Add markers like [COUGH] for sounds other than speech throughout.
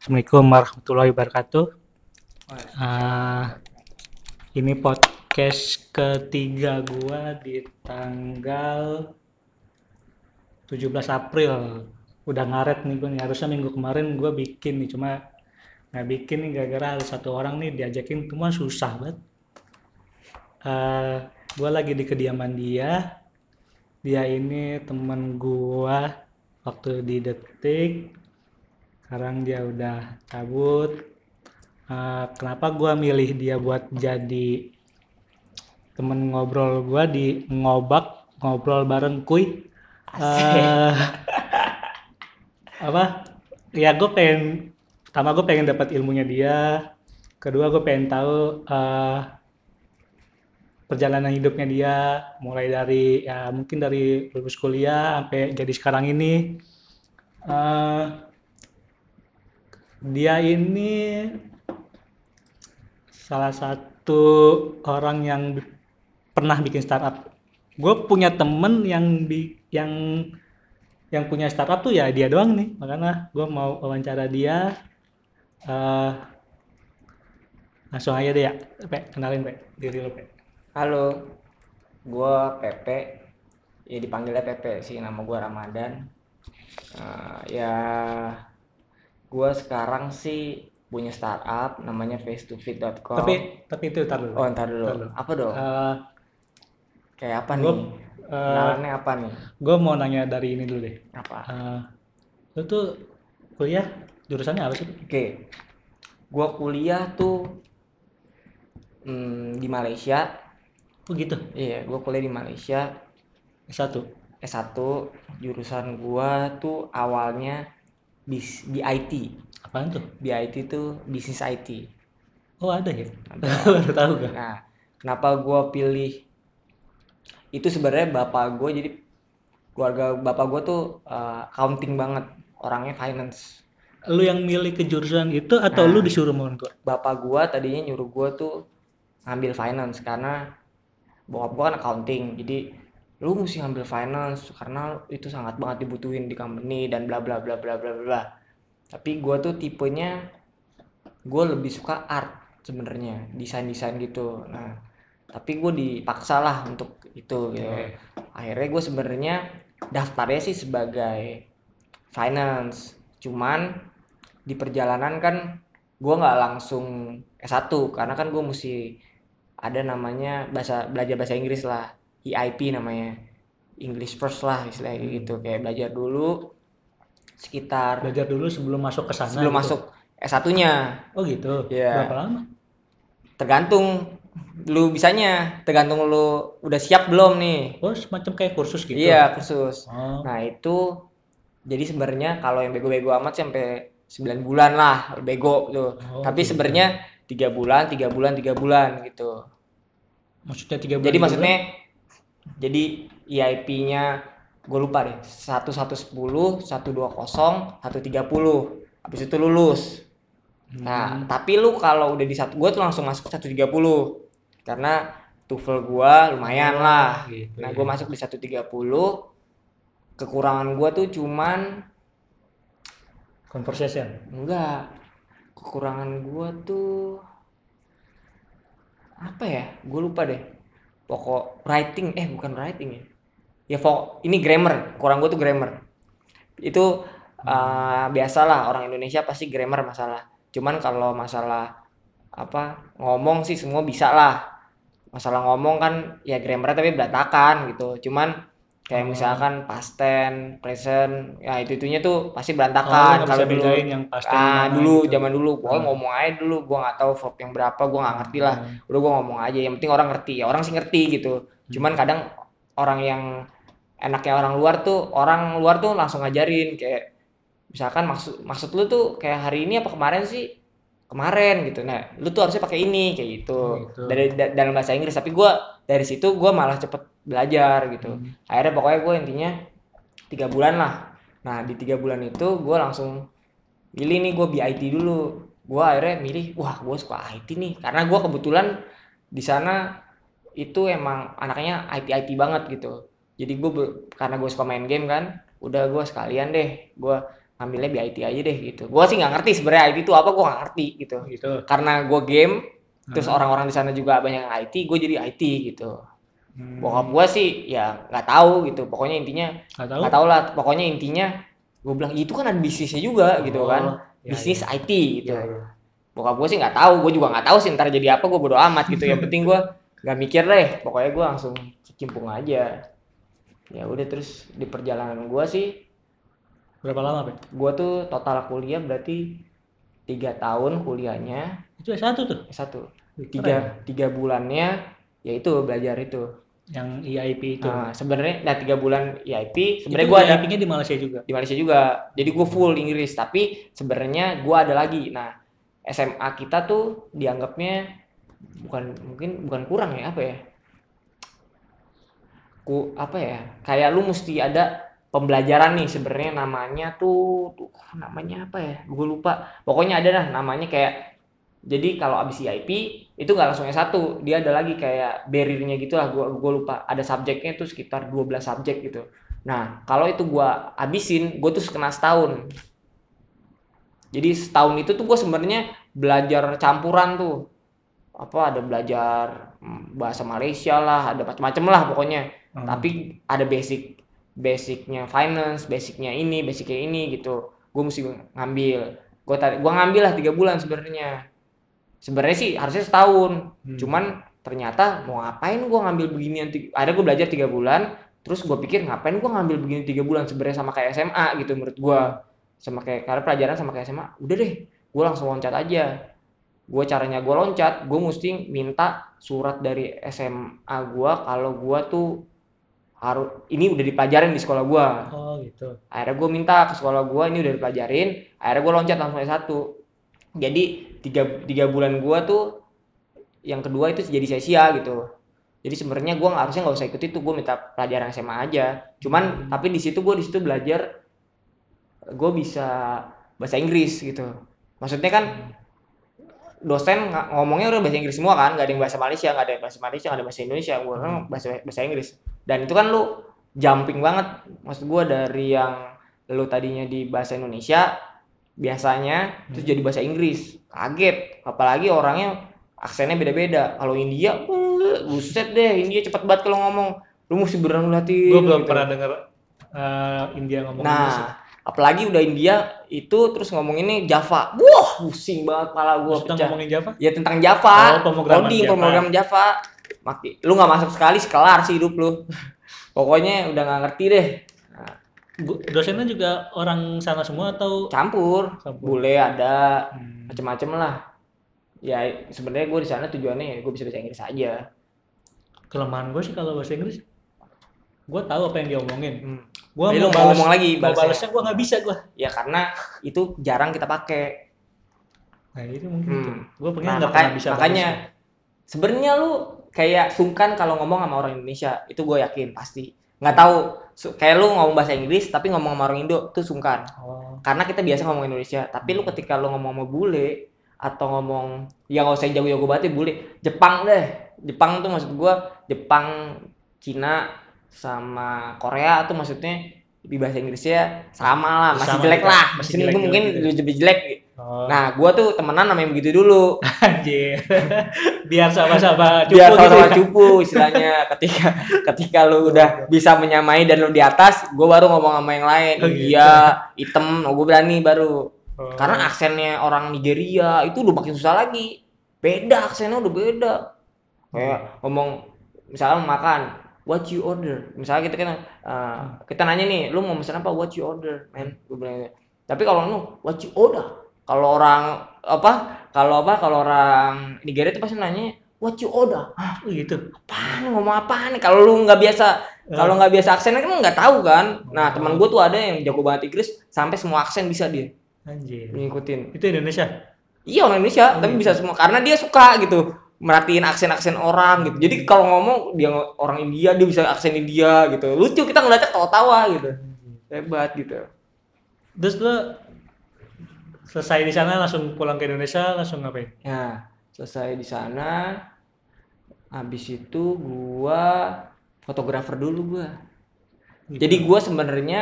Assalamualaikum warahmatullahi wabarakatuh. Uh, ini podcast ketiga gua di tanggal 17 April. Udah ngaret nih gua nih. Harusnya minggu kemarin gua bikin nih, cuma nggak bikin nih gara-gara ada satu orang nih diajakin cuma susah banget. Uh, gua lagi di kediaman dia. Dia ini temen gua waktu di detik sekarang dia udah cabut. Uh, kenapa gue milih dia buat jadi temen ngobrol gue di ngobak ngobrol bareng kuy? Uh, apa? Ya gue pengen pertama gue pengen dapat ilmunya dia. Kedua gue pengen tahu uh, perjalanan hidupnya dia. Mulai dari ya mungkin dari lulus kuliah sampai jadi sekarang ini. Uh, dia ini salah satu orang yang pernah bikin startup. Gue punya temen yang bi yang yang punya startup tuh ya dia doang nih. Makanya gue mau wawancara dia. Uh, langsung aja deh ya, Pe, kenalin Pe, diri lo Pe. Halo, gue Pepe, ya dipanggilnya Pepe sih, nama gue Ramadan. Uh, ya gue sekarang sih punya startup namanya face to fit.com tapi tapi itu tar dulu. Oh ntar dulu, dulu. apa dong? Uh, kayak apa gua, nih? uh, apa nih? gue mau nanya dari ini dulu deh. Apa? Uh, lu tuh kuliah jurusannya apa sih? Oke. Okay. gue kuliah tuh hmm, di Malaysia. Oh gitu? Iya gue kuliah di Malaysia. S1 S1 jurusan gue tuh awalnya bis di IT apaan tuh? Di IT tuh bisnis IT oh ada ya? [LAUGHS] Baru tahu gak nah kenapa gue pilih itu sebenarnya bapak gue jadi keluarga bapak gue tuh uh, accounting banget orangnya finance. Lu yang milih ke jurusan itu atau nah, lu disuruh mau tua? bapak gue tadinya nyuruh gue tuh ngambil finance karena bokap gue kan accounting jadi lu mesti ngambil finance karena itu sangat banget dibutuhin di company dan bla bla bla bla bla bla. Tapi gue tuh tipenya gue lebih suka art sebenarnya desain desain gitu. Nah tapi gue dipaksa lah untuk itu gitu. Akhirnya gue sebenarnya daftarnya sih sebagai finance cuman di perjalanan kan gue nggak langsung S1 karena kan gue mesti ada namanya bahasa belajar bahasa Inggris lah EIP namanya. English first lah istilahnya hmm. gitu. Kayak belajar dulu sekitar belajar dulu sebelum masuk ke sana sebelum gitu. masuk S1-nya oh gitu? Ya berapa lama? Tergantung lu bisanya tergantung lu udah siap belum nih. Oh semacam kayak kursus gitu? Iya kursus. Oh. nah itu jadi sebenarnya kalau yang bego-bego amat sampai 9 bulan lah bego tuh. Oh, tapi gitu. sebenarnya tiga bulan tiga bulan tiga bulan gitu. Maksudnya tiga bulan jadi maksudnya jadi EIP-nya gue lupa deh satu satu sepuluh satu dua kosong satu tiga puluh. Habis itu lulus. Hmm. nah tapi lu kalau udah di satu gue tuh langsung masuk satu tiga puluh. Karena TOEFL gue lumayan oh, lah. gitu, nah gue ya. masuk di satu tiga puluh. Kekurangan gue tuh cuman conversation? Enggak. Kekurangan gue tuh apa ya? Gue lupa deh pokok writing eh bukan writing ya. Ya pokok ini grammar kurang gue tuh grammar. Itu uh, biasalah orang Indonesia pasti grammar masalah. Cuman kalau masalah apa ngomong sih semua bisa lah. Masalah ngomong kan ya grammar tapi berantakan gitu. Cuman kayak oh. misalkan past tense, present, ya itu itunya tuh pasti berantakan. Oh, kalau dulu yang past tense ah dulu gitu. zaman dulu, gua hmm. ngomong aja dulu, gua nggak tahu verb yang berapa, gua nggak ngerti lah. Hmm. Udah gua ngomong aja, yang penting orang ngerti ya, orang sih ngerti gitu. Hmm. Cuman kadang orang yang enaknya orang luar tuh, orang luar tuh langsung ngajarin kayak misalkan maksud maksud lu tuh kayak hari ini apa kemarin sih? Kemarin gitu. Nah, lu tuh harusnya pakai ini kayak gitu. Gitu. Dari da, dalam bahasa Inggris, tapi gua dari situ gua malah cepet belajar gitu hmm. akhirnya pokoknya gue intinya tiga bulan lah nah di tiga bulan itu gue langsung pilih nih gue BIT dulu gue akhirnya milih wah gue suka IT nih karena gue kebetulan di sana itu emang anaknya IT IT banget gitu jadi gue karena gue suka main game kan udah gue sekalian deh gue ambilnya BIT aja deh gitu. Gue sih nggak ngerti sebenarnya IT itu apa gue nggak ngerti gitu. Gitu. Karena gue game terus Hmm. orang-orang di sana juga banyak yang IT gue jadi IT gitu. Hmm. bokap gue sih ya nggak tahu gitu. Pokoknya intinya nggak tahu? lah. Pokoknya intinya gue bilang itu kan ada bisnisnya juga gitu Oh, kan. ya, bisnis ya. IT gitu. Iya, iya. bokap gue sih nggak tahu gue juga nggak tahu sih ntar jadi apa gue bodo amat gitu. Yang penting gue nggak mikir deh. Pokoknya gue langsung cimpung aja. Ya udah terus di perjalanan gue sih berapa lama Pak? gue tuh total kuliah berarti tiga tahun kuliahnya. Itu S1 tuh? Satu. Keren. tiga tiga bulannya ya itu belajar itu. Yang EIP itu? Nah, sebenarnya nah tiga bulan EIP itu sebenarnya gue ada EIP-nya di Malaysia juga? Di Malaysia juga. Jadi gue full Inggris tapi sebenarnya gue ada lagi. Nah SMA kita tuh dianggapnya bukan mungkin bukan kurang ya apa ya? Ku apa ya? Kayak lu mesti ada pembelajaran nih sebenarnya namanya tuh, tuh namanya apa ya gue lupa pokoknya ada dah namanya kayak jadi kalau abis EIP itu nggak langsung S1 dia ada lagi kayak barrier-nya gitu lah gue gue lupa ada subjeknya tuh sekitar 12 subjek gitu Nah, kalau itu gua abisin, gue tuh kena setahun. Jadi setahun itu tuh gue sebenarnya belajar campuran tuh. Apa ada belajar mm, bahasa Malaysia lah, ada macam-macam lah pokoknya. Hmm. Tapi ada basic basicnya finance, basicnya ini, basicnya ini gitu. Gue mesti ngambil. Gue tarik, gue ngambil lah tiga bulan sebenarnya. Sebenarnya sih harusnya setahun. Hmm. Cuman ternyata mau ngapain gue ngambil beginian? Ada gue belajar tiga bulan, terus gue pikir ngapain gue ngambil begini tiga bulan sebenarnya sama kayak SMA gitu menurut gue sama kayak karena pelajaran sama kayak SMA udah deh gue langsung loncat aja gue caranya gue loncat gue mesti minta surat dari SMA gue kalau gue tuh harus ini udah dipelajarin di sekolah gue oh gitu. Akhirnya gue minta ke sekolah gue ini udah dipelajarin. Akhirnya gue loncat langsung S1 jadi tiga, tiga bulan gue tuh yang kedua itu jadi sia-sia gitu. Jadi sebenarnya gue nggak harusnya nggak usah ikut itu gue minta pelajaran SMA aja. Cuman tapi di situ gue di situ belajar gue bisa bahasa Inggris gitu. Maksudnya kan dosen ng- ngomongnya udah bahasa Inggris semua kan nggak ada yang bahasa Malaysia nggak ada yang bahasa Malaysia nggak ada bahasa Indonesia gue bahasa bahasa Inggris. Dan itu kan lu jumping banget maksud gue dari yang lu tadinya di bahasa Indonesia biasanya terus jadi bahasa Inggris. Kaget apalagi orangnya aksennya beda-beda. Kalau India uh, buset deh India cepet banget kalau ngomong. Lu mesti beneran latih gue belum pernah dengar eh, India ngomong Inggris ya. Nah apalagi udah India itu terus ngomonginnya Java. Wah pusing banget kepala gua Maksudnya pecah. ngomongin Java? Ya tentang Java. Oh, pemrograman coding Java. pemrogram Java. Mati. Lu nggak masuk sekali sekelar sih hidup lu. Pokoknya udah nggak ngerti deh. Gu- dosennya juga orang sana semua atau? Campur. Campur. bule ada. Hmm. macem-macem lah. Ya sebenarnya gue di sana tujuannya ya gue bisa bahasa Inggris aja. Kelemahan gue sih kalau bahasa Inggris gue tahu apa yang dia omongin. Hmm. gue mau ngomong lagi mau balesnya. balesnya gue nggak bisa gue ya karena itu jarang kita pakai. Nah itu mungkin Hmm. itu gue pengen Nah, nggak pernah bisa makanya sebenarnya lu kayak sungkan kalau ngomong sama orang Indonesia. Itu gue yakin pasti. Nggak tahu. Kayak lu ngomong bahasa Inggris tapi ngomong sama orang Indo tuh sungkan. Oh. Karena kita biasa ngomong Indonesia. Tapi lu ketika lu ngomong sama bule atau ngomong ya nggak usah jauh-jauh banget ya bule. Jepang deh. Jepang tuh maksud gua Jepang Cina sama Korea tuh maksudnya di bahasa Inggrisnya sama lah masih Sama jelek juga. lah. Masih masih jelek-jelek mungkin gitu. lebih jelek. Oh. Nah gua tuh temenan sama yang begitu dulu. [LAUGHS] Anjir. [LAUGHS] Biar sama-sama cupu biar gitu sama-sama ya. cupu istilahnya. [LAUGHS] Ketika ketika lu udah bisa menyamai dan lu di atas gua baru ngomong sama yang lain. Oh, gitu. India hitam oh, gua berani baru. Oh. karena aksennya orang Nigeria itu udah makin susah lagi. Beda aksennya udah beda. Kayak ngomong misalnya makan what you order. Misalnya kita kan uh, kita nanya nih lu mau pesan apa? What you order? Man gue bilang gitu. tapi kalau lu what you order? Kalau orang apa kalau apa kalau orang Nigeria itu pasti nanya what you order? Hah, gitu. Apaan? Ngomong apaan nih? Kalau lu nggak biasa kalau nggak biasa aksennya kan nggak tahu kan? Nah teman gue tuh ada yang jago banget Inggris sampai semua aksen bisa dia. Anjir. Ngikutin. Itu Indonesia? Iya orang Indonesia, tapi gitu. bisa semua karena dia suka gitu merhatiin aksen-aksen orang gitu. Jadi kalau ngomong dia ng- orang India dia bisa aksen India gitu. Lucu kita ngeliatnya tawa-tawa gitu. Hebat gitu. terus lo selesai di sana langsung pulang ke Indonesia langsung ngapain Nah, selesai di sana habis itu gua fotografer dulu gua. Gitu. Jadi gua sebenarnya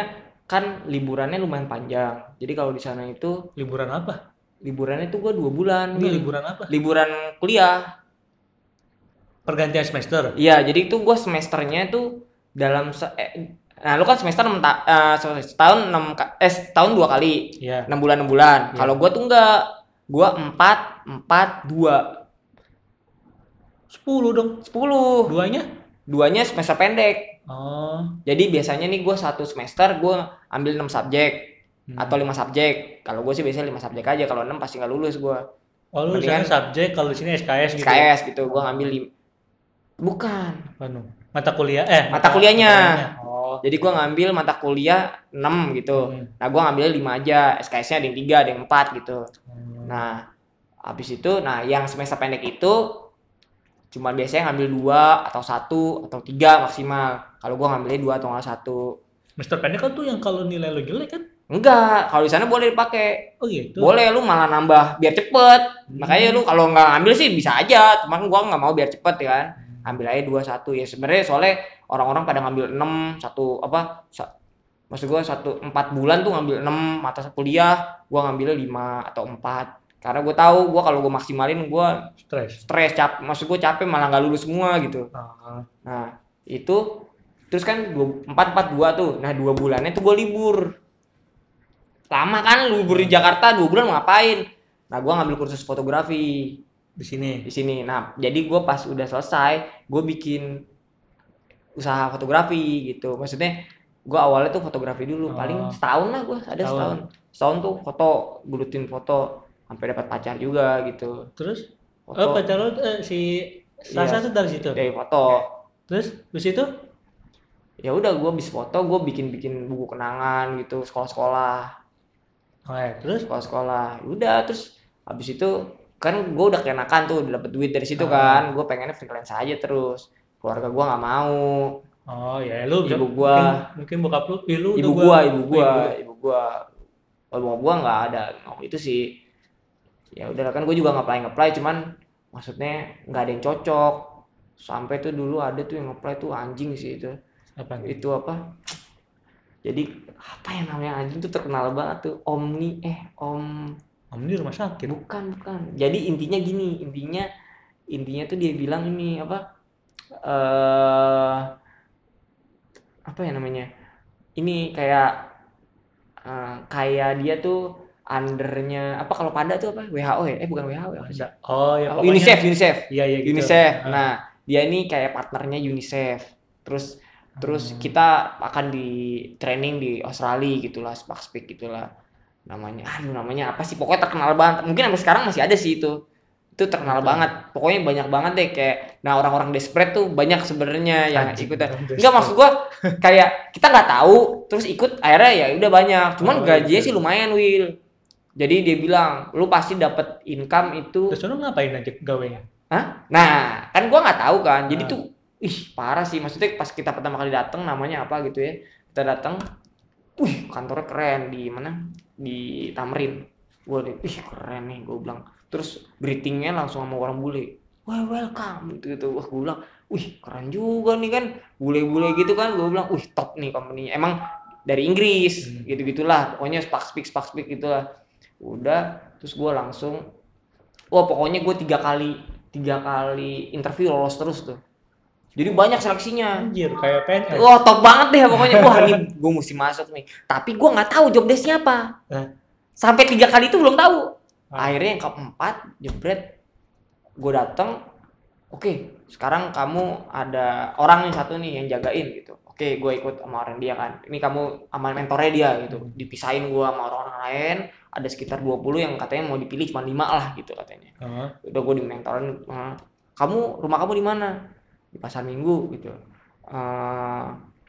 kan liburannya lumayan panjang. Jadi kalau di sana itu Liburan apa? liburannya itu gue dua bulan. Ini liburan apa? Liburan kuliah. Pergantian semester. Iya, jadi itu gue semesternya itu dalam se eh, nah lu kan semester 6 ta- eh, sorry, setahun 6 ka- eh setahun dua kali. Iya. 6 bulan 6 bulan. Iya. Kalau gua tuh enggak. Gua 4 4 2 10 dong. 10. Duanya? Duanya semester pendek. Oh. Jadi biasanya nih gua satu semester gua ambil 6 subjek Hmm. atau 5 subjek. Kalau gue sih biasanya 5 subjek aja. Kalau 6 pasti nggak lulus gua. Oh, lu Mendingan- subjek kalau di sini SKS gitu. SKS gitu. Gua ngambil Bukan. Anu, mata kuliah eh Mata kuliahnya. Oh. Jadi gua ngambil mata kuliah 6 gitu. Hmm. Nah, gua ngambilnya 5 aja. SKS-nya ada yang 3, ada yang 4 gitu. Hmm. Nah, habis itu, nah yang semester pendek itu cuma biasanya ngambil dua atau satu atau tiga maksimal. Kalau gua ngambilnya dua atau nggak satu. Semester pendek kan tuh yang kalau nilai lu jelek kan? Enggak, kalau di sana boleh dipakai. Oh gitu. Boleh lu malah nambah biar cepet. Hmm. Makanya lu kalau nggak ngambil sih bisa aja. Cuman gua nggak mau biar cepet ya kan. Ambil aja dua satu ya sebenarnya soalnya orang-orang pada ngambil enam satu apa? sa- maksud gua satu empat bulan tuh ngambil enam mata kuliah. Gua ngambilnya lima atau empat. Karena gue tahu gua kalau gue maksimalin gua Stres. stres cap maksud gue capek malah nggak lulus semua gitu Ah. nah itu terus kan dua- empat empat dua tuh nah dua bulannya tuh gue libur lama kan libur di Jakarta dua bulan ngapain nah gue ngambil kursus fotografi Di sini. di sini nah jadi gue pas udah selesai gue bikin usaha fotografi gitu maksudnya gue awalnya tuh fotografi dulu Oh. paling setahun lah gue ada Setahun. setahun setahun tuh foto bulutin foto sampai dapat pacar juga gitu Terus foto oh pacar lu eh, si Sasa Iya. tuh dari situ. dari foto Terus di situ ya udah gue habis foto gue bikin bikin buku kenangan gitu sekolah-sekolah Oh, ya. terus sekolah-sekolah udah terus habis itu kan gue udah kenakan tuh udah dapet duit dari situ Ah. kan. Gue pengennya freelance aja terus. Keluarga gue nggak mau. Oh ya lu Ibu mungkin- gua. mungkin, bokap lu ibu udah gua ibu oh, gua ibu gua. Kalau bokap gua nggak ada mau itu sih ya udah kan gue juga ngapply ngapply cuman maksudnya nggak ada yang cocok. Sampai tuh dulu ada tuh yang apply tuh anjing sih itu. Apa itu apa? Jadi apa yang namanya? Anjing tuh terkenal banget tuh. Omni eh om Om di rumah sakit. bukan bukan jadi intinya gini intinya intinya tuh dia bilang ini apa eh apa ya namanya ini kayak eh, kayak dia tuh undernya apa kalau pada tuh apa WHO ya eh bukan WHO ya? Oh ya Oh, pokoknya- UNICEF UNICEF Iya iya gitu. UNICEF. Ah. Nah, dia ini kayak partnernya UNICEF. Terus terus Hmm. kita akan di training di Australia gitulah, Spark Speak gitulah namanya. Aduh, namanya apa sih? Pokoknya terkenal banget. Mungkin sampai sekarang masih ada sih itu. Itu terkenal Betul. banget. Pokoknya banyak banget deh kayak nah orang-orang desperate tuh banyak sebenarnya yang ikutan. Enggak maksud gua kayak kita nggak tahu terus ikut akhirnya ya udah banyak. Cuman Oh, gajinya gitu. sih lumayan, Will. Jadi dia bilang, lu pasti dapat income itu Terus lu ngapain aja gawenya? Hah? Nah, kan gua nggak tahu kan. Jadi Nah. tuh, ih parah sih. Maksudnya pas kita pertama kali datang, namanya apa gitu ya? Kita datang, wih kantornya keren di mana? Di Tamrin. Gua nih, ih keren nih, gua bilang. Terus greetingnya langsung sama orang bule. Wah welcome gitu gitu. Wah gua bilang, wih keren juga nih kan. Bule-bule gitu kan. Gua bilang, wih top nih company. Emang dari Inggris Hmm. gitu gitulah. Pokoknya spark speak spark speak gitulah. Udah, terus gua langsung Wah pokoknya gue tiga kali tiga kali interview lolos terus tuh. Jadi banyak seleksinya. Anjir kayak PNS. Wah top banget deh pokoknya. Wah ini gue mesti masuk nih. Tapi gue nggak tahu job desknya apa. Eh. Sampai tiga kali itu belum tahu. Ah. Akhirnya yang keempat jebret gue datang. Oke sekarang kamu ada orang nih satu nih yang jagain gitu. Oke gue ikut sama orang dia kan. Ini kamu sama mentornya dia gitu. Dipisahin gue sama orang-orang lain. Ada sekitar 20 yang katanya mau dipilih cuma 5 lah gitu katanya Oh, udah gue dimentorin "Eh, kamu rumah kamu di mana di pasar minggu gitu. Eh,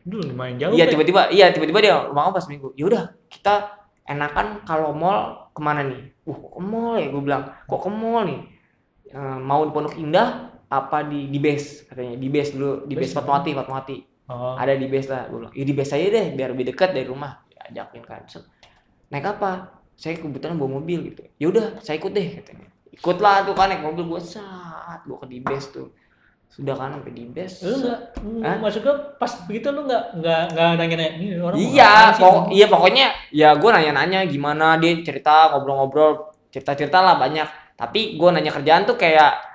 dulu lumayan jauh. iya tiba-tiba iya tiba-tiba dia rumah pasar minggu. Yaudah kita enakan kalau mall ke mana nih? Uh kok ke mall ya? Gue bilang kok ke mall nih? Eh, mau di Pondok Indah apa di di base katanya. Di base dulu di base Fatmawati Fatmawati. Oh, ada di base lah gue bilang. Ya di base aja deh biar lebih dekat dari rumah. Ajakin kan. Set. naik apa? Saya kebetulan bawa mobil gitu. Ya udah saya ikut deh katanya. Ikutlah tuh kan naik mobil gue saat gue ke di base tuh sudah kan sampai di base Lu nggak, Hah? maksud gua pas begitu lu nggak nggak nggak nanya-nanya ini orang Iya, ngapain sih?" pokok, iya pokoknya ya gue nanya-nanya gimana dia cerita ngobrol-ngobrol cerita-cerita lah banyak. Tapi gue nanya kerjaan tuh kayak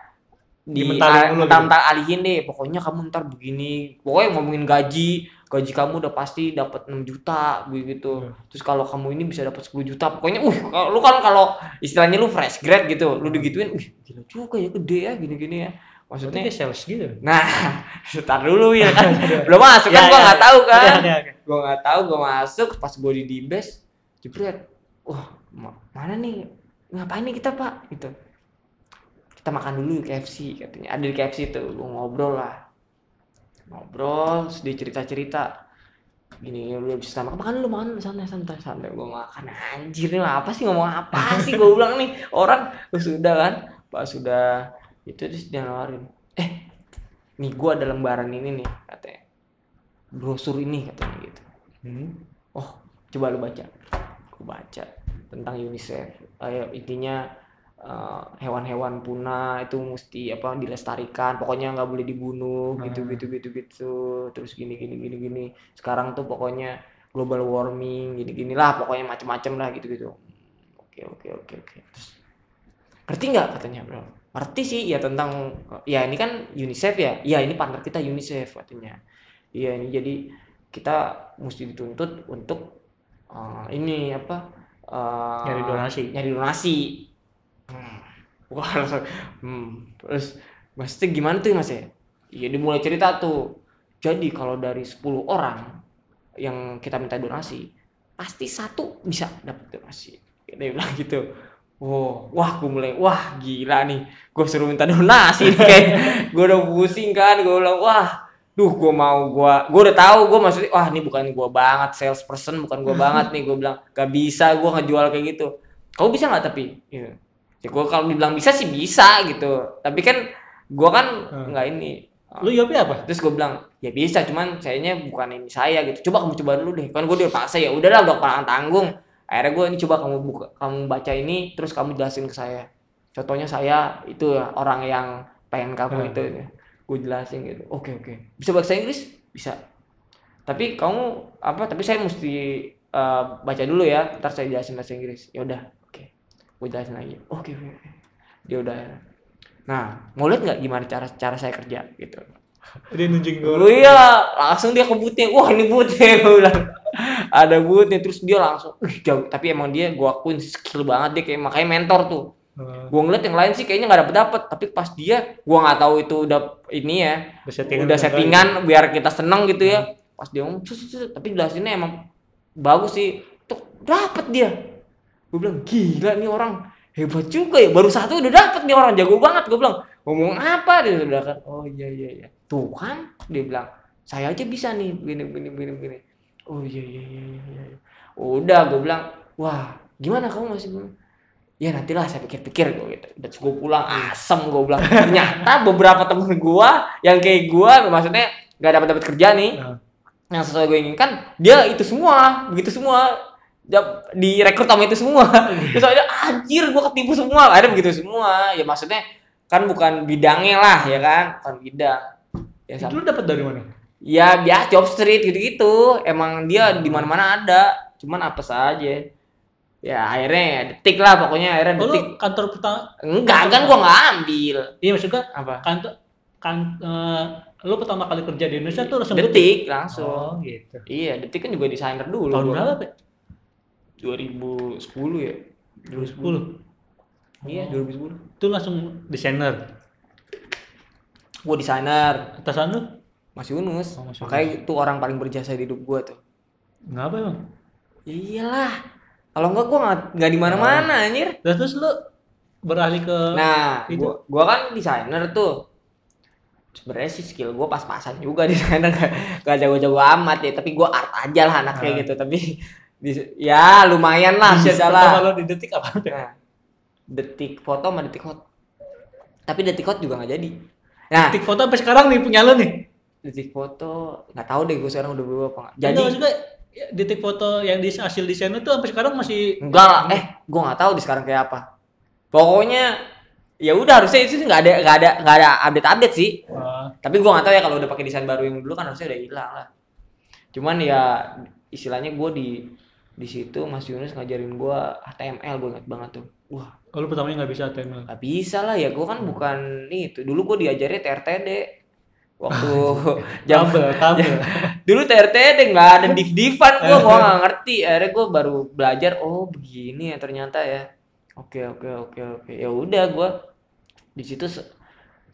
di a- dulu mental-mental alihin deh. Pokoknya kamu ntar begini. Pokoknya ngomongin gaji, gaji kamu udah pasti dapat 6 juta begitu. Hmm. Terus kalau kamu ini bisa dapat 10 juta. Pokoknya uh kalau lu kan kalau istilahnya lu fresh grad gitu, lu digituin, uh gila juga ya gede ya gini-gini ya. Maksudnya kayak sales gitu. Nah, [LAUGHS] setar dulu ya kan. [LAUGHS] Belum masuk kan? Ya, gua ya, nggak tahu kan? Oke, oke, oke. gue nggak tahu gue masuk pas gue di dibes jebret. Wah ma- mana nih? Ngapain nih kita pak? Gitu. Kita makan dulu KFC katanya. Ada di KFC tuh gue ngobrol lah. Ngobrol terus dia cerita cerita gini lu bisa makan makan dulu makan santai santai santai. Gue makan anjir nih apa sih ngomong apa sih? Gue bilang nih. Orang sudah kan? Pas sudah itu terus dia nawarin eh nih gue ada lembaran ini nih katanya. Brosur ini katanya gitu. Hmm. oh coba lu baca. Aku baca tentang UNICEF. Ayo, intinya eh, hewan-hewan punah itu mesti apa dilestarikan. Pokoknya nggak boleh dibunuh gitu Hmm. gitu gitu gitu. Terus gini gini gini gini. Sekarang tuh pokoknya global warming gini gini lah. Pokoknya macem-macem lah gitu gitu. Oke oke oke oke. Terus ngerti nggak? Katanya bro ngerti sih ya tentang ya ini kan UNICEF ya. Ya ini partner kita UNICEF katanya iya ini jadi kita mesti dituntut untuk eh, ini apa eh, Nyari donasi. nyari donasi. Hmm. wah langsung hmm. terus maksudnya gimana tuh mas ya? Iya dimulai cerita tuh. Jadi kalau dari 10 orang yang kita minta donasi pasti satu bisa dapat donasi. Dia bilang gitu Wow, wah gue mulai, wah gila nih, gue suruh minta donasi nih kayak, [LAUGHS] gue udah pusing kan, gue bilang, wah, duh gue mau gue, gue udah tahu gue maksudnya, wah ini bukan gue banget salesperson, bukan gue [LAUGHS] banget nih, gue bilang, gak bisa gue ngejual kayak gitu, kamu bisa nggak tapi, Iya. ya gue kalau dibilang bisa sih bisa gitu, tapi kan gue kan Hmm. nggak ini, Lu jawabnya apa? terus gue bilang ya bisa cuman sayanya bukan ini saya gitu. Coba kamu coba dulu deh. Kan gue udah paksa ya udahlah udah palang tanggung akhirnya gue ini coba kamu buka kamu baca ini terus kamu jelasin ke saya. Contohnya saya itu ya orang yang pengen kamu Hmm. itu gue jelasin gitu. Oke oke. Bisa bahasa Inggris? Bisa. Tapi kamu apa tapi saya mesti eh, baca dulu ya ntar saya jelasin bahasa Inggris. Ya udah oke. Gue jelasin lagi. Oke oke oke. Dia udah nah mau lihat nggak gimana cara cara saya kerja gitu Dia nunjukin gue. Oh iya, langsung dia ke bootnya. Wah ini bootnya, gue [LAUGHS] bilang. Ada bootnya, terus dia langsung, "Wih, jauh. Tapi emang dia, gue akuin skill banget dia kayak makanya mentor tuh. Oh, Gue ngeliat yang lain sih kayaknya nggak dapet dapet, tapi pas dia, gue nggak tahu itu udah ini ya, udah settingan. udah settingan biar kita seneng gitu ya. Pas dia ngomong, "Sus, sus, sus," tapi jelasinnya emang bagus sih. Tuh dapet dia. Gue bilang gila nih orang hebat juga ya. Baru satu udah dapet nih orang jago banget. Gue bilang ngomong apa dia bilang kan. Oh iya iya iya. Tuh kan dia bilang saya aja bisa nih begini begini begini begini. Oh iya iya iya iya. iya. Udah gue bilang wah gimana kamu masih belum? Ya nantilah saya pikir-pikir gue gitu. Terus gue pulang asem gue bilang. Ternyata beberapa temen gue yang kayak gue maksudnya nggak dapat dapat kerja nih Nah, yang sesuai gue inginkan dia itu semua begitu semua direkrut sama itu semua terus akhirnya anjir gue ketipu semua ada begitu semua ya maksudnya kan bukan bidangnya lah ya kan bukan bidang ya itu lu dapat dari mana? ya biasa job street gitu gitu emang dia di mana mana ada cuman apa saja ya akhirnya ya detik lah pokoknya akhirnya Oh, detik lu kantor pertama enggak kan gue nggak ambil iya maksudnya apa kantor kan eh, lu pertama kali kerja di Indonesia tuh langsung detik Oh langsung gitu. iya detik kan juga desainer dulu Tahun gua. berapa, Pak? 2010 ya 2010. Iya, Oh. 2010. Itu langsung desainer. Gue desainer, Atasan lu? Mas Yunus. Oh, Mas Makanya itu orang paling berjasa di hidup gue tuh. Ngapa emang? Ya iyalah. Kalau enggak gue nggak nggak di mana-mana anjir. Terus, terus lu beralih ke Nah, itu? gua, gua kan desainer tuh. Sebenarnya sih skill gue pas-pasan juga desainer [LAUGHS] gak, jago-jago amat ya, tapi gua art aja lah anaknya Ah. gitu. Tapi di- ya lumayan lah lah. lu di detik apa? Nah, detik foto sama detik hot. Tapi detik hot juga nggak jadi. Nah, Detik foto sampai sekarang nih punya lu nih. detik foto nggak tahu deh gue sekarang udah berubah apa nggak. Jadi Jadi maksudnya ya, detik foto yang di hasil desain itu sampai sekarang masih enggak lah, eh gue nggak tahu di sekarang kayak apa. Pokoknya ya udah harusnya itu sih nggak ada nggak ada nggak ada update update sih Oh, tapi gua nggak tahu ya kalau udah pakai desain baru yang dulu kan harusnya udah hilang lah cuman ya istilahnya gua di di situ Mas Yunus ngajarin gua HTML ingat banget tuh wah oh, lu pertamanya nggak bisa HTML. nggak bisa lah ya gua kan bukan itu dulu gua diajarin TRTD waktu jam [LAUGHS] tabel. [LAUGHS] [LAUGHS] dulu TRTD nggak ada div divan gua gua nggak ngerti akhirnya gua baru belajar oh begini ya ternyata ya oke oke oke oke ya udah gua di situ se-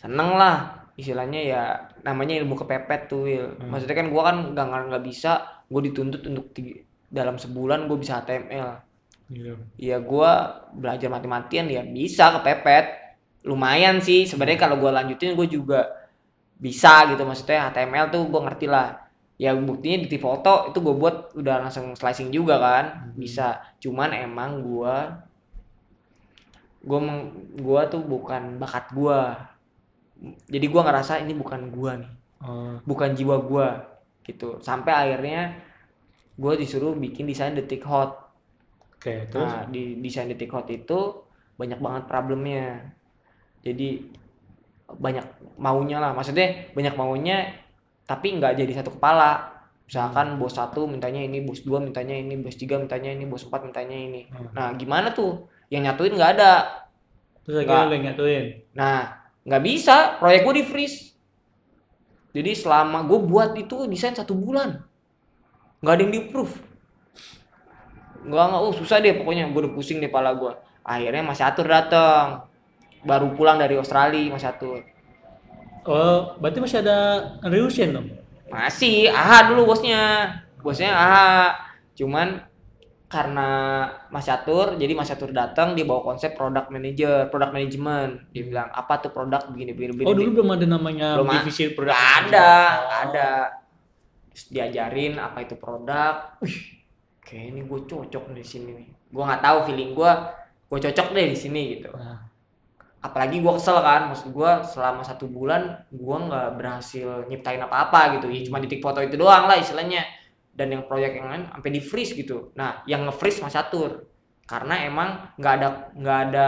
seneng lah istilahnya ya namanya ilmu kepepet tuh Will. Hmm. maksudnya kan gua kan nggak nggak bisa gua dituntut untuk tiga- dalam sebulan gua bisa HTML Iya. ya gua belajar mati-matian ya bisa kepepet. Lumayan sih sebenarnya kalau gua lanjutin gue juga bisa gitu. Maksudnya HTML tuh gue ngerti lah. Ya buktinya di foto itu gue buat udah langsung slicing juga kan. Hmm. bisa. Cuman emang gue gue gua tuh bukan bakat gue jadi gue ngerasa ini bukan gue nih. Oh, bukan jiwa gue gitu. Sampai akhirnya gue disuruh bikin desain detik hot oke. Terus Nah, di desain detik hot itu banyak banget problemnya. Jadi banyak maunya lah, maksudnya banyak maunya tapi nggak jadi satu kepala. Misalkan bos satu mintanya ini, bos dua mintanya ini, bos tiga mintanya ini, bos empat mintanya ini. Hmm. Nah, gimana tuh? Yang nyatuin nggak ada. terus akhirnya yang nyatuin. Nah, nggak bisa. Proyek gue di freeze. Jadi selama gue buat itu desain satu bulan, nggak ada yang di approve. Nggak nggak, oh susah deh pokoknya. Gue udah pusing deh pala gue. Akhirnya Mas Atur datang, baru pulang dari Australia Mas Atur. Oh, berarti masih ada Ryusen dong? Masih, AHA dulu bosnya. Bosnya AHA. Cuman karena Mas Catur, jadi Mas Catur datang dia bawa konsep product manager, product management. Dia bilang apa tuh produk begini begini begini. Oh, dulu belum ada namanya Belum divisi produk. Ada, ada. Terus diajarin apa itu produk. Wih, kayak ini gue cocok di sini nih. Gue nggak tahu feeling gue, gue cocok deh di sini gitu. Nah, Apalagi gue kesel kan, maksud gue selama satu bulan gue nggak berhasil nyiptain apa-apa gitu. Ya cuma titik foto itu doang lah istilahnya. Dan yang proyek yang lain sampai di freeze gitu. Nah, yang nge-freeze Mas Catur. Karena emang nggak ada nggak ada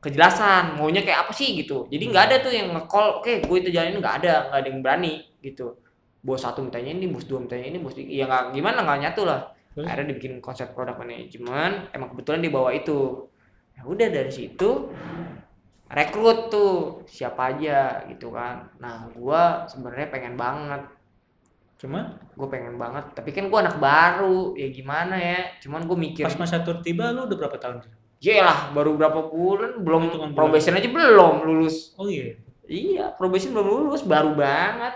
kejelasan maunya kayak apa sih gitu. Jadi nggak ada tuh yang nge-call, oke gue itu jalanin nggak ada, nggak ada yang berani gitu. Bos satu mintanya ini, bos dua mintanya ini, bos tiga. Ya nggak gimana nggak nyatu lah. Terus? Akhirnya dibikin konsep product management, emang kebetulan dia bawa itu. Ya udah dari situ rekrut tuh siapa aja gitu kan. Nah, gua sebenarnya pengen banget cuma gue pengen banget tapi kan gue anak baru ya gimana ya cuman gue mikir pas masa tur tiba lu udah berapa tahun? lah baru berapa bulan belum Hitungan bulan. probation aja belum lulus Oh iya. iya probation belum lulus baru banget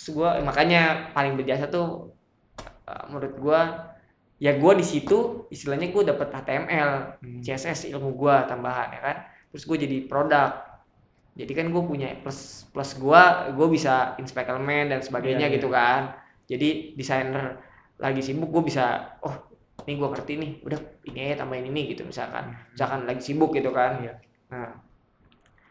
Terus gua makanya paling berjasa tuh eh, menurut gue ya gue di situ istilahnya gue dapet HTML Hmm. CSS ilmu gue tambahan ya kan? Terus gue jadi produk. Jadi kan gue punya plus plus gue gue bisa inspect elemen dan sebagainya Iya, gitu kan. Jadi desainer lagi sibuk gue bisa oh ini gue ngerti nih udah ini aja tambahin ini gitu misalkan. Misalkan lagi sibuk gitu kan. Iya. nah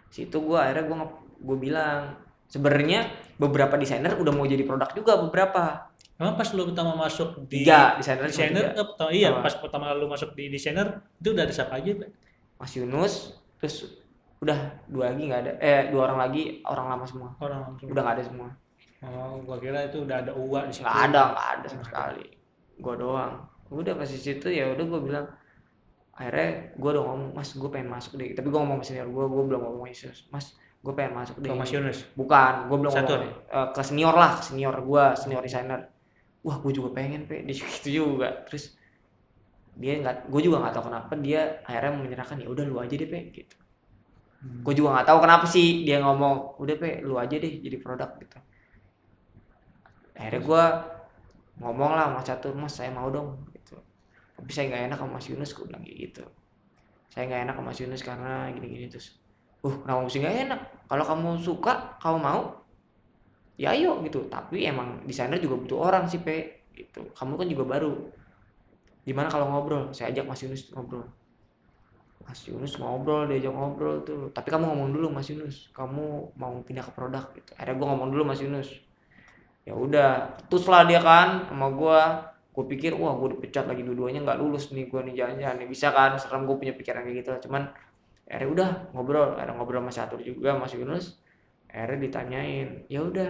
situ gue akhirnya gue gue bilang sebenarnya beberapa desainer udah mau jadi produk juga beberapa Emang pas lu pertama masuk di tiga desainer desainer, eh, pertama- iya Sama. pas pertama lu masuk di desainer itu udah ada siapa aja? Pak? Mas Yunus terus udah dua lagi nggak ada eh dua orang lagi orang lama semua Orang langsung. udah nggak ada semua Oh, gua kira itu udah ada uang di situ. nggak ada nggak ada sama sekali gue doang udah pas di situ ya udah gue bilang akhirnya gue udah ngomong mas gue pengen masuk deh tapi gue ngomong ke senior gue gue belum ngomong Yesus mas gue pengen masuk deh Ke Mas Yunus. bukan gue belum Satu. ngomong ke senior lah senior gue senior designer wah gue juga pengen pe. Dia [LAUGHS] gitu juga. Terus dia nggak gue juga nggak tahu kenapa dia akhirnya menyerahkan ya udah lu aja deh pe gitu. Hmm. gue juga nggak tahu kenapa sih dia ngomong udah pe lu aja deh jadi produk gitu. Akhirnya gue ngomong lah mas catur mas saya mau dong gitu. Tapi saya nggak enak sama mas Yunus gue bilang gitu. Saya nggak enak sama mas Yunus karena gini-gini terus uh kenapa mesti nggak enak? Kalau kamu suka kamu mau ya ayo gitu. Tapi emang desainer juga butuh orang sih pe gitu. Kamu kan juga baru. Gimana kalau ngobrol? Saya ajak mas Yunus ngobrol. Mas Yunus ngobrol diajak ngobrol tuh. Tapi kamu ngomong dulu Mas Yunus. Kamu mau pindah ke produk gitu. Akhirnya gue ngomong dulu Mas Yunus. Ya udah terus lah dia kan sama gue gue pikir wah gue dipecat lagi dua-duanya nggak lulus nih gue nih nih. Bisa kan serem gue punya pikiran kayak gitu. Cuman akhirnya udah ngobrol. Ada ngobrol sama Catur juga Mas Yunus akhirnya ditanyain ya udah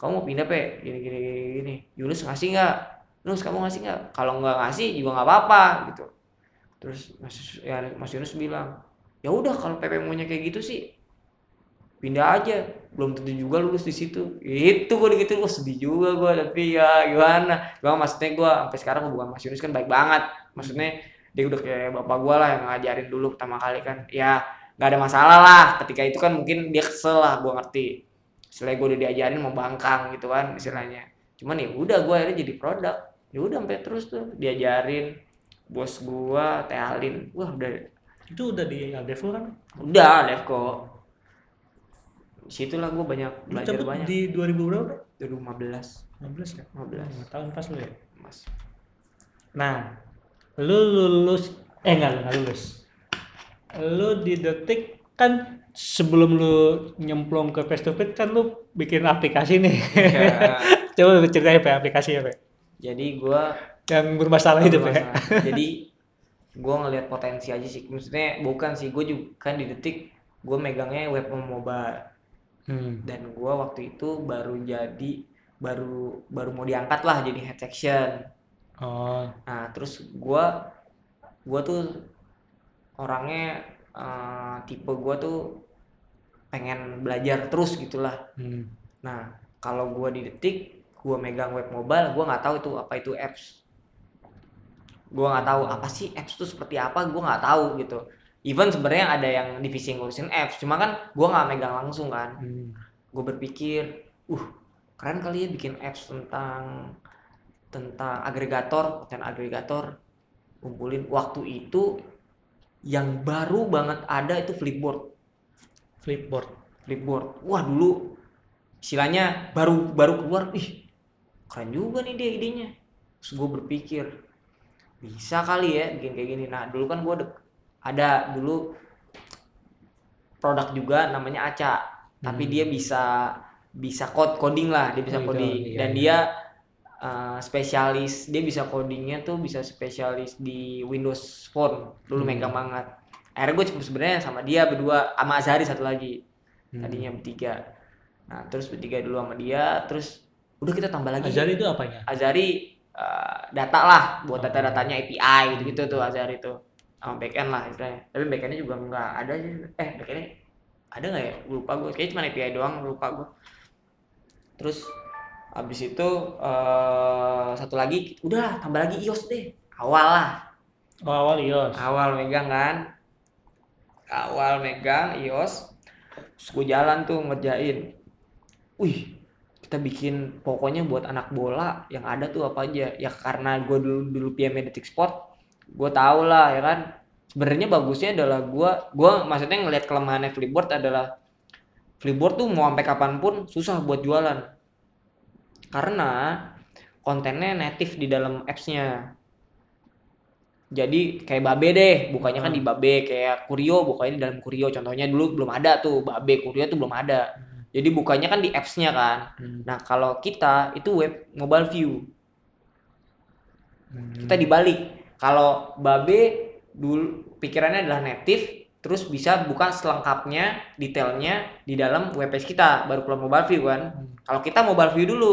kamu mau pindah pe? Gini gini gini. Yunus ngasih nggak? Yunus kamu ngasih nggak? Kalau nggak ngasih juga nggak apa-apa gitu. Terus Mas ya, Mas Yunus bilang ya udah kalau PP maunya kayak gitu sih pindah aja. Belum tentu juga lulus di situ. Itu gue gitu gue sedih juga gue tapi ya gimana? Gue maksudnya gue sampai sekarang hubungan Mas Yunus kan baik banget. Maksudnya dia udah kayak bapak gue lah yang ngajarin dulu pertama kali kan. Ya nggak ada masalah lah. Ketika itu kan mungkin dia kesel lah gue ngerti. Setelah gue udah diajarin mau bangkang gitu kan istilahnya cuman ya udah gue akhirnya jadi produk. Ya udah sampai terus tuh diajarin. Bos gue teh Alin. Wah udah. Itu udah di Aldevo kan? Udah Levko situlah gue banyak lu belajar cabut banyak. di 2000 berapa 2015 15 ya? 15 lima tahun pas lu ya? Mas. Nah lu lulus eh enggak enggak lulus lu di detik kan sebelum lu nyemplung ke face to face kan lu bikin aplikasi nih. Ya, [LAUGHS] coba ceritain apa aplikasi apa? Jadi gue yang bermasalah itu ya [LAUGHS] jadi gue ngelihat potensi aja sih. Maksudnya bukan sih gue juga kan di detik gue megangnya web mobile. Hmm. dan gue waktu itu baru jadi baru baru mau diangkat lah jadi head section. Oh. Nah terus gue gue tuh orangnya eh, tipe gue tuh pengen belajar terus gitulah hmm. nah kalau gue di detik gue megang web mobile gue nggak tahu itu apa itu apps gue nggak tahu apa sih apps itu seperti apa gue nggak tahu gitu even sebenarnya ada yang divisi ngurusin apps cuma kan gue nggak megang langsung kan Hmm. gue berpikir uh keren kali ya bikin apps tentang tentang agregator konten agregator kumpulin waktu itu yang baru banget ada itu flipboard flipboard flipboard wah dulu istilahnya baru baru keluar ih keren juga nih dia idenya terus gue berpikir bisa kali ya bikin kayak gini nah dulu kan gue ada dulu produk juga namanya Aca tapi Hmm. dia bisa bisa code coding lah dia bisa Oh, gitu. coding Iya, dan iya. dia uh, spesialis dia bisa codingnya tuh bisa spesialis di Windows Phone dulu Hmm. megang banget. Akhirnya gue sebenarnya sama dia berdua sama Azari satu lagi. Hmm. tadinya bertiga. Nah terus bertiga dulu sama dia terus udah kita tambah lagi. Azari itu apanya? Azari uh, data lah buat Oh. data-datanya API gitu-gitu tuh Azari tuh. Sama backend lah istilahnya. Tapi backendnya juga nggak ada sih. Eh backendnya ada nggak ya? Lupa gue kayaknya cuma API doang lupa gue terus habis itu eh, satu lagi udah tambah lagi iOS deh. Awal lah. Oh awal iOS. Awal megang kan? Awal megang iOS. Terus gue jalan tuh ngerjain. Wih kita bikin pokoknya buat anak bola yang ada tuh apa aja. Ya karena gue dulu dulu PM Detik Sport gue tau lah ya kan? Sebenarnya bagusnya adalah gue gue maksudnya ngelihat kelemahannya Flipboard adalah Flipboard tuh mau sampai kapan pun susah buat jualan karena kontennya native di dalam apps-nya jadi kayak Babe deh, bukannya kan di Babe kayak Kurio, bukannya di dalam Kurio. Contohnya dulu belum ada tuh Babe Kurio tuh belum ada. Jadi bukannya kan di apps-nya kan. Hmm. Nah kalau kita itu web mobile view, Hmm. kita dibalik. Kalau Babe dulu pikirannya adalah native, terus bisa buka selengkapnya, detailnya di dalam web page kita, baru keluar mobile view kan. Hmm. Kalau kita mobile view dulu,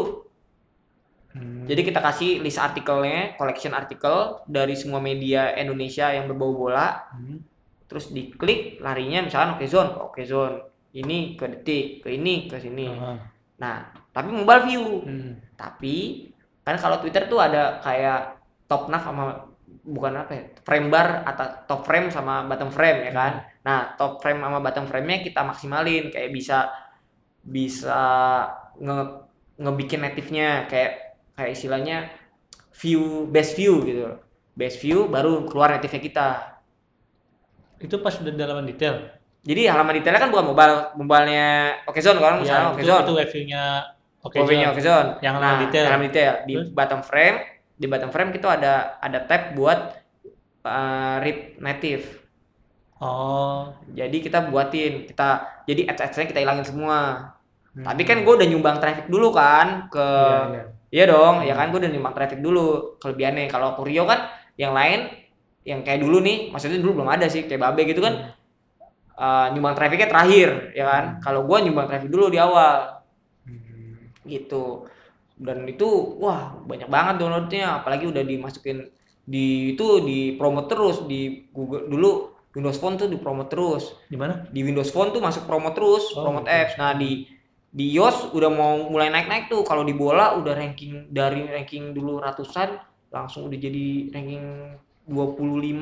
Hmm. jadi kita kasih list artikelnya, collection artikel dari semua media Indonesia yang berbau bola, Hmm. terus diklik larinya misalkan oke zone, oke zone, ini ke detik, ke ini, ke sini. Ah. Nah, tapi mobile view. Hmm. Tapi kan kalau Twitter tuh ada kayak top nav sama bukan apa ya, frame bar atau top frame sama bottom frame ya kan. Nah, top frame sama bottom frame-nya kita maksimalin kayak bisa bisa nge ngebikin native-nya kayak kayak istilahnya view best view gitu. Best view baru keluar native-nya kita. itu pas udah dalaman detail Jadi halaman detailnya kan bukan mobile mobilenya Okezone kan misalnya ya, itu, Okezone. itu web view-nya oke Okezone. Yang nah, halaman detail. halaman detail di Terus? bottom frame, di bottom frame kita ada ada tab buat uh, read native. oh Jadi kita buatin, kita jadi ads-adsnya kita hilangin semua. hmm. Tapi kan gue udah nyumbang traffic dulu kan ke Iya, iya. Iya dong, ya Hmm. kan gue udah nyumbang traffic dulu. Kelebihannya kalau Kurio kan yang lain yang kayak dulu nih, maksudnya dulu belum ada sih kayak Babe gitu kan. eh, nyumbang trafficnya terakhir ya kan kalau gua nyumbang traffic dulu di awal Hmm. gitu dan itu wah banyak banget downloadnya apalagi udah dimasukin di itu di promote terus di Google dulu Windows Phone tuh di promote terus Di mana? di Windows Phone tuh masuk promote terus Oh, promote apps nah di di iOS udah mau mulai naik-naik tuh. Kalau di bola udah ranking dari ranking dulu ratusan langsung udah jadi ranking 25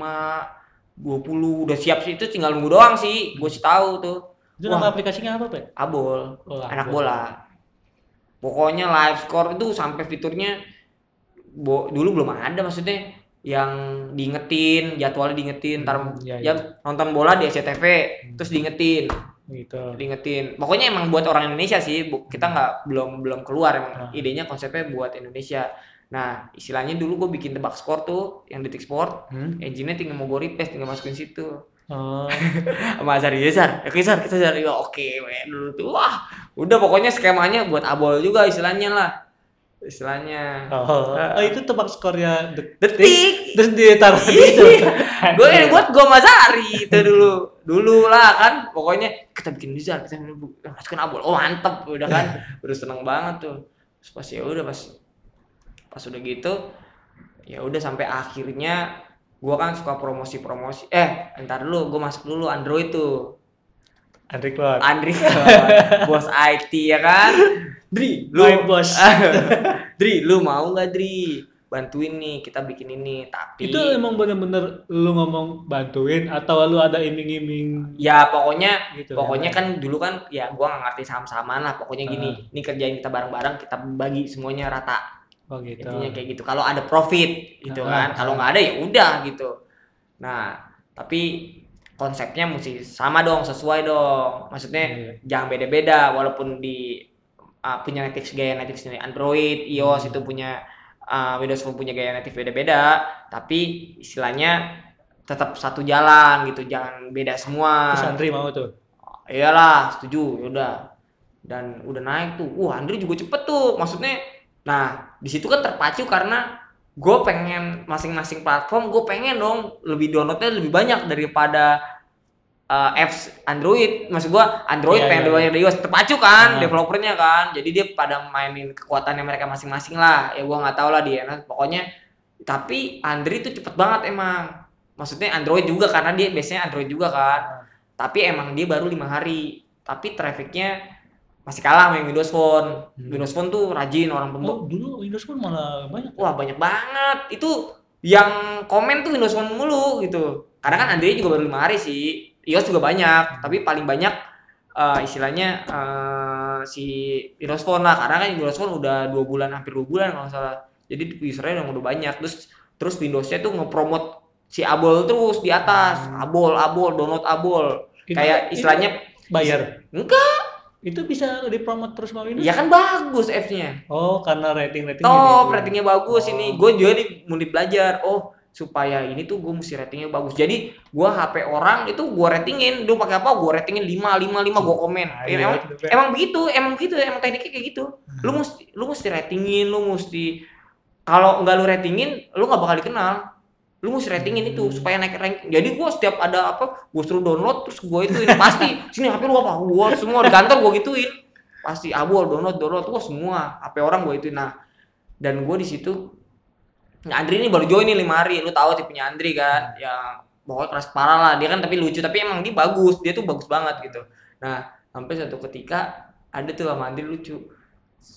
20 udah siap sih itu tinggal nunggu doang sih. Gue sih tahu tuh. Itu Wah. nama aplikasinya apa, Pak? abol. Oh, anak Abol. bola. Pokoknya live score itu sampai fiturnya bo- dulu belum ada maksudnya. Yang diingetin jadwalnya diingetin. Ntar Hmm, iya, ya nonton bola di SCTV Hmm. terus diingetin Gitu. diingetin. Pokoknya emang buat orang Indonesia sih kita nggak belum belum keluar emang Ah. idenya konsepnya buat Indonesia. Nah istilahnya dulu gue bikin tebak skor tuh yang detik sport Hmm? engine-nya tinggal mau gue repaste tinggal masukin situ. Oh, [LAUGHS] sama Azari ya Zar oke Zar kita ya oke men dulu tuh. Wah udah pokoknya skemanya buat abol juga istilahnya lah istilahnya. Oh, oh itu tebak skornya detik. detik Terus ditaruh di Iya. situ. gue yang buat gue sama Zari itu dulu. Dulu lah kan. Pokoknya kita bikin Zar kita masukin abol oh mantep udah kan. [LAUGHS] Udah seneng banget tuh. Terus pas ya udah pas pas udah gitu ya udah sampai akhirnya gue kan suka promosi-promosi. Eh ntar dulu gue masuk dulu Android tuh Andri keluar. Andri bos IT ya kan Dri lu My boss. [LAUGHS] Dri lu mau nggak Dri bantuin nih kita bikin ini tapi Itu emang bener-bener lu ngomong bantuin atau lu ada iming-iming ya pokoknya gitu? pokoknya kan dulu kan ya gua nggak ngerti saham-sahaman lah pokoknya gini Ah. ini kerjain kita bareng-bareng kita bagi semuanya rata Oh gitu. intinya kayak gitu kalau ada profit gitu Ah, kan kalau ah. nggak ada ya udah gitu nah tapi konsepnya mesti sama dong sesuai dong maksudnya Iya. jangan beda-beda walaupun di uh, punya native gaya native sendiri Android, iOS Hmm. itu punya uh, Windows Phone punya gaya native beda-beda, tapi istilahnya tetap satu jalan gitu, jangan beda semua. Terus Andri mau tuh. Iyalah, setuju, yaudah. Dan udah naik tuh. Wah, Andri juga cepet tuh. Maksudnya, nah di situ kan terpacu karena gue pengen masing-masing platform, gue pengen dong lebih downloadnya lebih banyak daripada uh, apps Android. Maksud gue Android Iya, pengen iya, lebih banyak dari iOS. Terpacu kan Ah. developernya kan. Jadi dia pada mainin kekuatannya mereka masing-masing lah. Ya gue nggak tahu lah dia. Nah, pokoknya tapi Android itu cepet banget emang. Maksudnya Android juga karena dia biasanya Android juga kan tapi emang dia baru lima hari tapi trafficnya masih kalah yang Windows Phone. Hmm. Windows Phone tuh rajin orang pembeli Oh, dulu Windows pun malah banyak. wah banyak banget. Itu yang komen tuh Windows Phone mulu gitu. Karena kan Android juga baru lima hari sih. iOS juga banyak. Tapi paling banyak eh, istilahnya eh, si Windows Phone lah. Karena kan Windows Phone udah dua bulan hampir dua bulan kalau salah. Jadi usernya udah udah banyak. Terus terus Windowsnya tuh ngepromot si Abol terus di atas. Hmm. Abol Abol download Abol. Itu- kayak istilahnya bayar. enggak Itu bisa dipromot terus sama Windows? ya kan bagus apps-nya. Oh, karena rating-rating top gitu. ratingnya bagus. Oh. ini gue juga nih mulai belajar oh supaya ini tuh gue mesti ratingnya bagus. Jadi gue HP orang itu gue ratingin. Lu pakai apa? Gue ratingin 5 5 5 gue komen. Ah, Ya, emang, Pak. emang begitu. Emang begitu. Emang tekniknya kayak gitu. Lu mesti lu mesti ratingin. Lu mesti kalau nggak lu ratingin lu nggak bakal dikenal lu mesti ratingin itu Hmm. supaya naik ranking jadi gua setiap ada apa gua suruh download terus gua itu pasti sini HP lu apa? Gua semua di kantor gua gituin. Pasti abol download download. Gua semua HP orang gua itu. Nah dan gua di situ nah Andri ini baru join nih lima hari. Lu tahu tipenya Andri kan? Yang pokoknya keras parah lah. Dia kan tapi lucu tapi emang dia bagus. Dia tuh bagus banget gitu. Nah sampai suatu ketika ada tuh sama Andri lucu.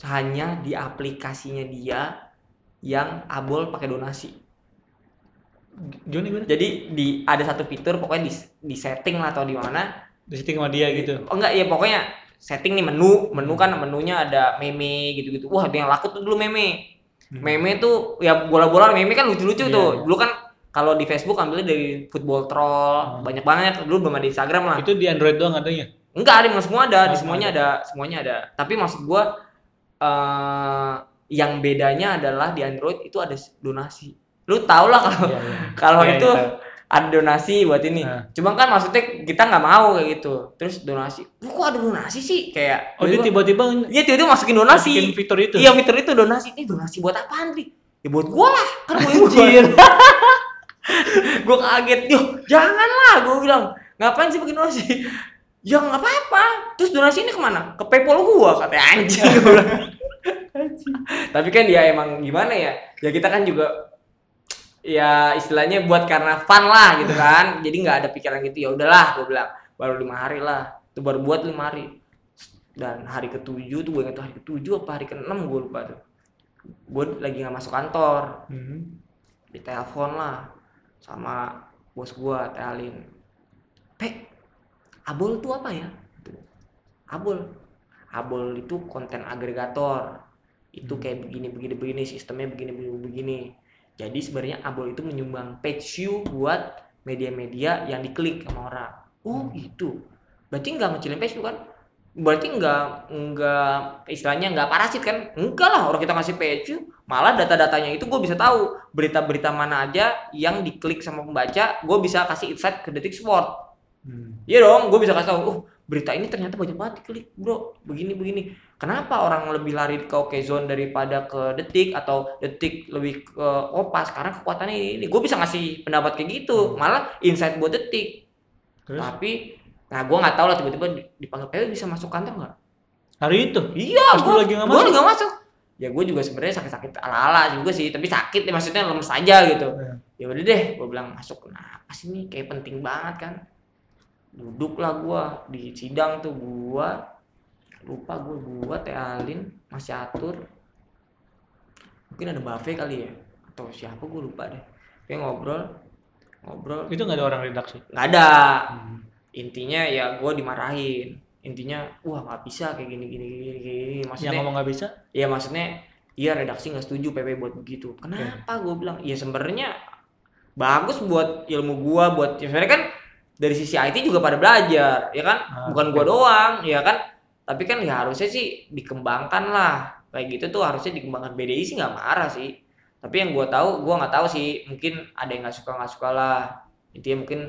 Hanya di aplikasinya dia yang abol pakai donasi Joni gimana? jadi di ada satu fitur pokoknya di, di setting lah atau di mana Di setting sama dia gitu. oh enggak ya pokoknya setting nih menu menu kan menunya ada meme gitu-gitu wah yang laku tuh dulu meme Hmm. meme tuh ya bola-bola meme kan lucu-lucu Iya, tuh iya. dulu kan kalau di Facebook ambilnya dari football troll Hmm. banyak banget dulu belum ada di Instagram lah Itu di Android doang adanya. Enggak ada semua ada, di Oh, semuanya ada, semuanya ada. Tapi maksud gua eh yang bedanya adalah di Android itu ada donasi. Lu tau lah kalau Iya, iya. [LAUGHS] kalau Iya, itu tahu. ada donasi buat ini. Nah. Cuma kan maksudnya kita nggak mau kayak gitu. Terus donasi. Lu kok ada donasi sih? Kayak Oh, dia tiba-tiba Iya, tiba-tiba masukin donasi. masukin fitur itu. Iya, fitur itu donasi. Ini donasi buat apaan, Tri? Ya buat gua lah. Kan gua Anjir. [LAUGHS] gua kaget. Yo, janganlah gua bilang. ngapain sih bikin donasi ya nggak apa-apa terus donasi ini ke mana ke paypal gua katanya anjing [LAUGHS] tapi kan dia emang gimana ya ya kita kan juga ya istilahnya buat karena fun lah gitu kan [LAUGHS] jadi nggak ada pikiran gitu ya udahlah gue bilang baru lima hari lah itu baru buat lima hari dan hari ketujuh tuh gue inget tuh hari ketujuh apa hari keenam gue lupa tuh gue lagi nggak masuk kantor Hmm. ditelepon lah sama bos gue Tealin Pe, Abol tuh apa ya? Gitu. Abol. Abol itu konten agregator. Itu Hmm. kayak begini begini begini sistemnya begini begini begini. Jadi sebenarnya Abol itu menyumbang page view buat media-media yang diklik sama orang. Oh, Hmm. itu. Berarti nggak ngecilin page view kan? Berarti nggak nggak istilahnya nggak parasit kan? Enggak lah, orang kita ngasih page view, malah data-datanya itu gue bisa tahu berita-berita mana aja yang diklik sama pembaca, gue bisa kasih insight ke Detik Sport. Hmm. Iya dong, gue bisa kasih tahu, oh berita ini ternyata banyak banget diklik, bro. Begini begini. Kenapa orang lebih lari ke Okezone daripada ke Detik atau Detik lebih ke Opas? Karena kekuatannya ini. ini. Gue bisa ngasih pendapat kayak gitu, malah insight buat Detik. Terus Tapi, nah gue nggak tahu lah tiba-tiba di- dipanggil PW bisa masuk kantor nggak? hari itu Iya, gue lagi nggak gue masuk? nggak masuk. Ya gue juga sebenarnya sakit-sakit ala-ala juga sih, tapi sakit ya maksudnya lemes aja gitu. Iya. Ya udah deh, gue bilang masuk kenapa sih ini kayak penting banget kan. Duduklah gue di sidang tuh gue lupa gue gue Tealin masih atur. Mungkin ada Buffet kali ya? Atau siapa gue lupa deh. Kayak ngobrol. Ngobrol. Itu nggak ada orang redaksi? Nggak ada. Hmm. intinya ya gue dimarahin. Intinya wah nggak bisa kayak gini gini gini gini yang maksudnya ngomong nggak bisa? Ya maksudnya iya redaksi nggak setuju PP buat begitu. Kenapa? Gue bilang ya sebenarnya bagus buat ilmu gua buat ya sebenarnya kan dari sisi IT juga pada belajar ya kan? Ah, bukan gua oke. doang ya kan tapi kan ya harusnya sih dikembangkan lah. Kayak gitu tuh harusnya dikembangkan. BDI sih nggak marah sih. Tapi yang gua tahu gua nggak tahu sih. Mungkin ada yang nggak suka nggak suka lah. Intinya mungkin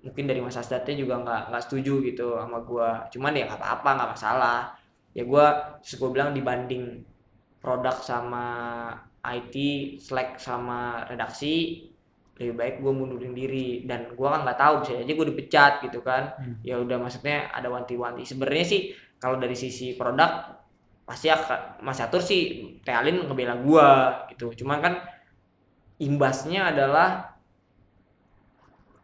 mungkin dari Mas Asdatnya juga nggak nggak setuju gitu sama gua. Cuman ya nggak apa-apa nggak masalah. Ya gua terus gua bilang dibanding produk sama IT Slack sama redaksi lebih baik gue mundurin diri. Dan gua kan nggak tahu bisa aja gue dipecat gitu kan. Hmm. ya udah maksudnya ada wanti-wanti. Sebenarnya sih kalau dari sisi produk pasti akan Mas Atur sih Tealin ngebela gua gitu. Cuman kan imbasnya adalah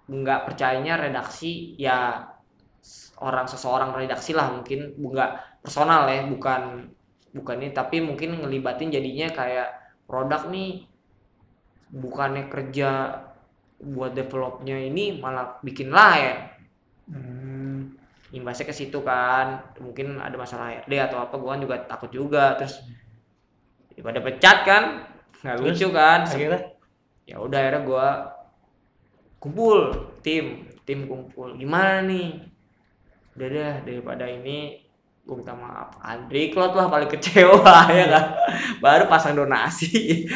nggak percayanya redaksi ya orang seseorang redaksi lah mungkin. Nggak personal ya bukan bukan ini. Tapi mungkin ngelibatin jadinya kayak produk nih bukannya kerja buat developnya ini malah bikin lain Hmm. Imbasnya ke situ kan. Mungkin ada masalah HRD atau apa gua kan juga takut juga. Terus ya pada pecat kan. Nggak lucu kan. Akhirnya? Ya udah akhirnya gua kumpul tim tim kumpul. Gimana nih? Udah deh daripada ini gue minta maaf. Andri Klot lah paling kecewa [LAUGHS] ya kan? Baru pasang donasi.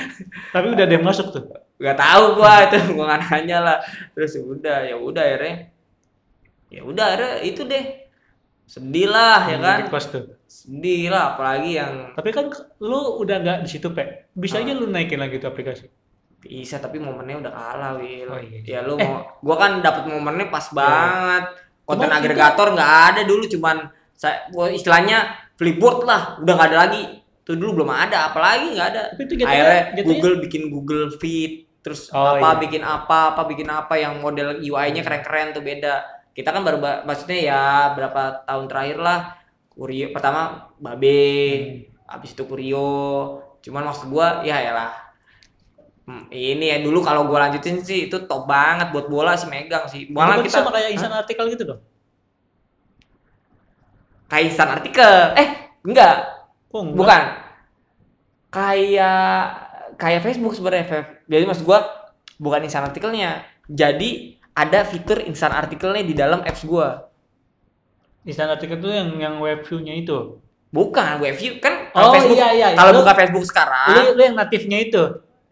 Tapi udah ada yang masuk tuh? Nggak tahu gua itu gua nggak nanya lah. Terus ya udah ya udah akhirnya ya udah akhirnya itu deh. Sedih lah ya kan? request tuh. Sedih lah apalagi yang tapi kan lu udah nggak di situ pe. Bisa Ah. aja lu naikin lagi tuh aplikasi. Bisa tapi momennya udah kalah Wil. Oh, iya. ya lu Eh. mau gua kan dapet momennya pas banget. Konten Cuman agregator nggak ada dulu cuman saya istilahnya flipboard lah. Udah nggak ada lagi. Itu dulu belum ada apalagi nggak ada. Tapi itu jatuhnya, akhirnya jatuhnya Google bikin Google Feed terus Oh, apa iya. bikin apa apa bikin apa yang model UI-nya keren-keren tuh beda kita kan baru ba- maksudnya ya berapa tahun terakhir lah Kurio pertama Babe Hmm. habis itu Kurio cuman maksud gua ya ya lah Hmm, ini ya dulu kalau gua lanjutin sih itu top banget buat bola sih megang sih Berarti kita sama kayak Hah? insan artikel gitu dong kaisan artikel eh enggak oh, enggak. Bukan. Kayak kayak Facebook sebenarnya. Jadi maksud gua bukan insan artikelnya. Jadi ada fitur insan artikelnya di dalam apps gua. insan artikel tuh yang yang web view-nya itu Bukan web view kan Oh, kalau Facebook iya, iya. kalau Lu- buka Facebook lu, sekarang. lu yang natifnya itu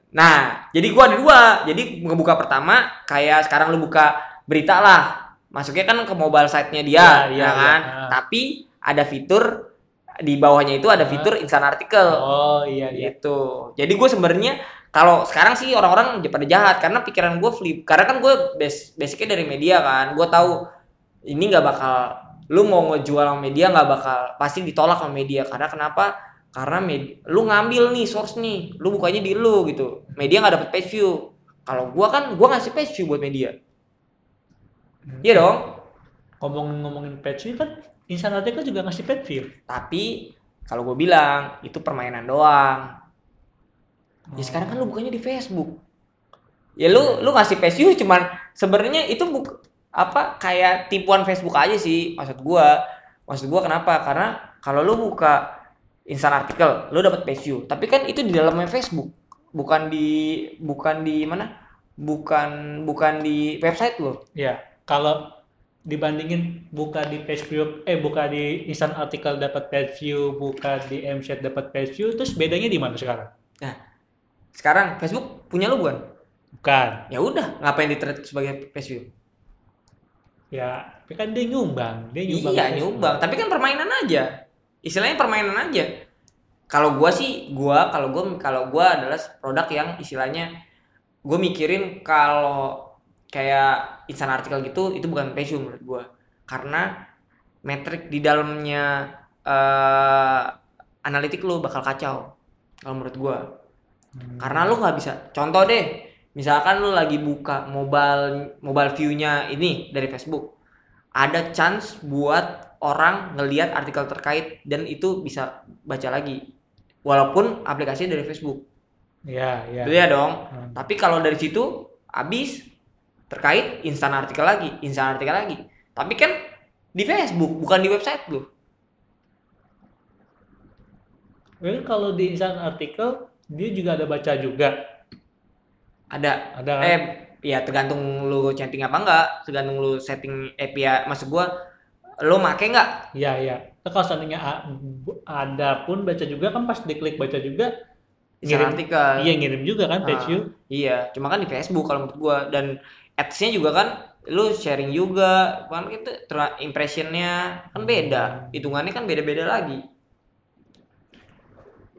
Nah, jadi gua ada dua. Jadi ngebuka pertama kayak sekarang lu buka berita lah. Masuknya kan ke mobile site-nya dia, Iya, iya, ya kan? iya. Ah. Tapi ada fitur di bawahnya itu ada fitur insan artikel. oh iya iya. Gitu. Jadi gue sebenarnya kalau sekarang sih orang-orang pada jahat karena pikiran gue flip. Karena kan gue base basicnya dari media kan. Gue tahu ini nggak bakal lu mau ngejual sama media nggak bakal pasti ditolak sama media. Karena kenapa? Karena med- lu ngambil nih source nih lu bukanya di lu gitu. Media nggak dapet page view. Kalau gua kan gua ngasih page view buat media. Iya dong? Ngomong-ngomongin page view kan Insan Artikel juga ngasih page view. tapi kalau gue bilang itu permainan doang. Ya sekarang kan lu bukannya di Facebook. Ya lu lu ngasih page view cuman sebenarnya itu buk apa kayak tipuan Facebook aja sih maksud gua. Maksud gua kenapa? Karena kalau lu buka instan artikel lu dapat page view. Tapi kan itu di dalamnya Facebook. Bukan di bukan di mana? Bukan bukan di website lo Ya, kalau dibandingin buka di page view, eh buka di instan artikel dapat page view, buka di MChat dapat page view, terus bedanya di mana sekarang? sekarang Facebook punya lu bukan Bukan. ya udah ngapain di sebagai page view Ya, tapi kan dia nyumbang, dia nyumbang. iya nyumbang tapi kan permainan aja istilahnya permainan aja kalau gua sih gua kalau gua kalau gua adalah produk yang istilahnya gue mikirin kalau kayak instan artikel gitu itu bukan view menurut gua karena metrik di dalamnya eh analitik lu bakal kacau kalau menurut gua Hmm. karena lu nggak bisa contoh deh misalkan lu lagi buka mobile mobile view-nya ini dari Facebook ada chance buat orang ngelihat artikel terkait dan itu bisa baca lagi walaupun aplikasinya dari Facebook Ya, ya. Betul ya dong Hmm. tapi kalau dari situ habis terkait instan artikel lagi instan artikel lagi tapi kan di Facebook bukan di website lu Well, kalau di instan artikel dia juga ada baca juga. ada Ada kan? eh ya tergantung lu chatting apa enggak tergantung lu setting API maksud gua lu make enggak Iya, iya. Nah, kalau seandainya ada pun baca juga kan pas diklik baca juga Ngirim- artikel iya ngirim juga kan page Ah. view. iya cuma kan di Facebook kalau menurut gua dan ads-nya juga kan lu sharing juga kan itu impressionnya kan beda hitungannya kan beda-beda lagi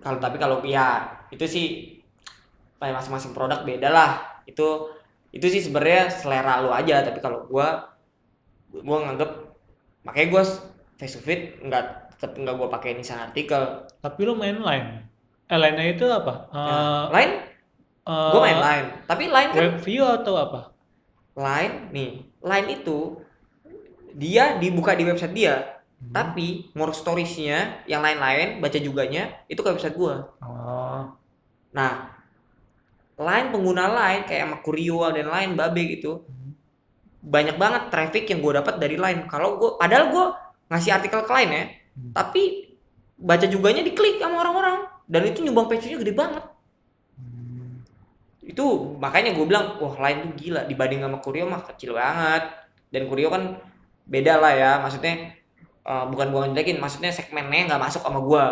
kalau tapi kalau ya itu sih masing-masing produk beda lah itu itu sih sebenarnya selera lu aja tapi kalau gua gua nganggep makanya gua face to face nggak tetap nggak gua pakai nisan artikel Tapi lu main line. Eh, line-nya itu apa? Eh, Nah, lain eh, gua main line tapi line kan web view atau apa? Line nih line itu dia dibuka di website dia Hmm. tapi more storiesnya yang lain-lain baca juganya itu ke website gua Oh. nah line pengguna lain kayak sama Kurio dan lain babe gitu Hmm. banyak banget traffic yang gue dapat dari line kalau gue padahal gue ngasih artikel ke line ya Hmm. tapi baca juganya diklik sama orang-orang dan itu nyumbang page-nya gede banget. Itu makanya gue bilang wah line tuh gila dibanding sama Kurio mah kecil banget. Dan Kurio kan beda lah ya maksudnya eh, bukan gue ngejelekin maksudnya segmennya nggak masuk sama gue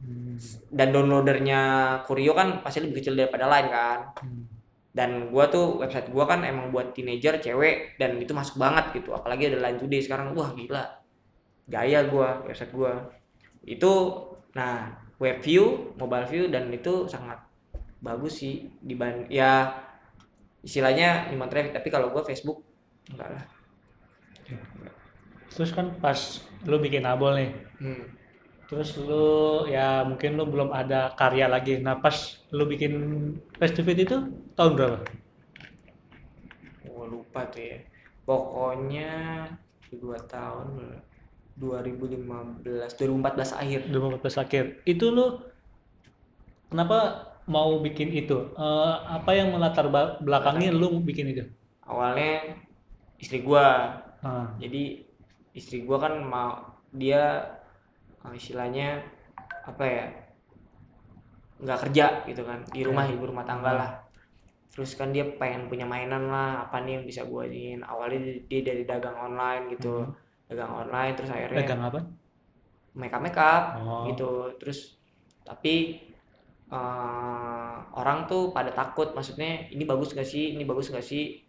Hmm. dan downloadernya Kurio kan pasti lebih kecil daripada line kan. Hmm. dan gua tuh website gua kan emang buat teenager cewek dan itu masuk banget gitu. Apalagi ada line today sekarang. Wah gila. Gaya gua website gua. Itu nah web view mobile view dan itu sangat bagus sih dibanding ya istilahnya nyumbang traffic tapi kalau gua Facebook enggak lah Terus kan pas lu bikin abol nih, hmm. terus lu ya mungkin lu belum ada karya lagi. Nah pas lu bikin face to face itu tahun berapa? gua lupa tuh ya pokoknya dua tahun 2015 2014 akhir 2014 akhir. Itu lu kenapa mau bikin itu? Eh, apa yang melatar belakangi lu bikin itu? awalnya istri gua Ah, jadi istri gua kan mau dia eh, istilahnya apa ya nggak kerja gitu kan di rumah Hmm. ibu rumah tangga lah terus kan dia pengen punya mainan lah apa nih yang bisa gua iniin awalnya dia- dari dagang online gitu Hmm. dagang online terus akhirnya dagang apa? make up make up Oh. gitu terus tapi eh, orang tuh pada takut maksudnya ini bagus gak sih? Ini bagus gak sih?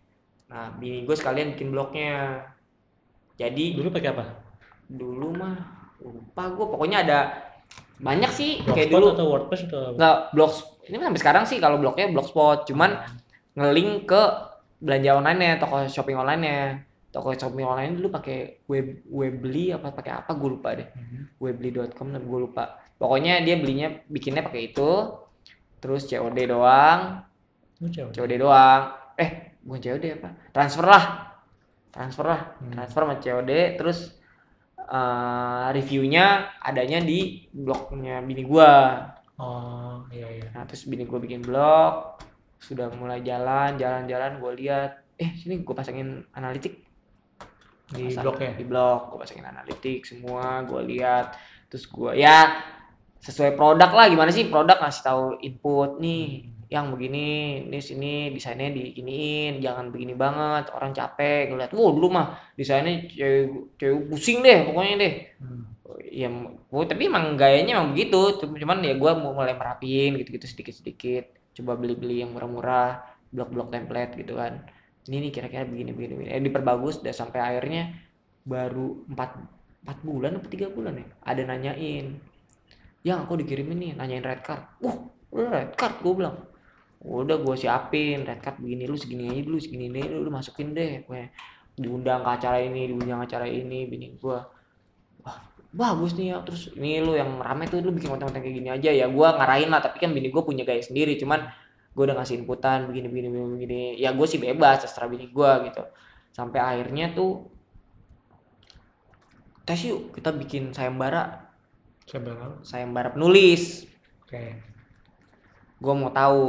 Nah bini gue sekalian bikin blognya. Jadi Dulu pakai apa? dulu mah lupa gue pokoknya ada banyak sih kayak Blogspot dulu. atau WordPress atau nggak blog ini sampai sekarang sih kalau blognya blogspot. Cuman ngelink ke belanja online nya toko shopping online nya toko Shopee online dulu pakai web Webly apa pakai apa? Gue lupa deh. Mhm. webly.com dan gue lupa pokoknya dia belinya bikinnya pakai itu terus COD doang. Lu cewek. COD doang. Eh bukan COD apa? Transfer lah. Transfer lah. Hmm. transfer sama COD terus eh, reviewnya adanya di blognya bini gua. Oh, iya iya. nah terus bini gua bikin blog sudah mulai jalan jalan-jalan gue lihat. Eh sini gue pasangin analitik. Di Pasang blognya. di blog gue pasangin analitik semua gue lihat. Terus gue ya sesuai produk lah gimana sih? Produk ngasih tahu input nih yang begini ini sini desainnya diginiin jangan begini banget orang capek ngeliat wow dulu mah desainnya cewek, cewek pusing deh pokoknya deh. Hmm. ya gue tapi emang gayanya emang begitu Cum- cuman ya gue mau mulai merapiin gitu-gitu sedikit-sedikit coba beli-beli yang murah-murah blok-blok template gitu kan. Ini nih kira-kira begini begini begini. Eh, diperbagus dan sampai akhirnya baru empat empat bulan atau tiga bulan ya ada nanyain yang aku dikirimin nih nanyain red card. Wah udah red card? Gue bilang udah gue siapin red card begini lu segini aja dulu segini ini lu, lu masukin deh gue diundang ke acara ini diundang ke acara ini bini gue wah bagus nih ya. Terus ini lu yang rame tuh lu bikin konten-konten kayak gini aja ya. Gue ngarahin lah tapi kan bini gue punya gaya sendiri cuman gue udah ngasih inputan begini begini begini, begini. ya gue sih bebas terserah bini gue gitu. Sampai akhirnya tuh tes yuk kita bikin sayembara Tahu? sayembara penulis Oke. gue mau tahu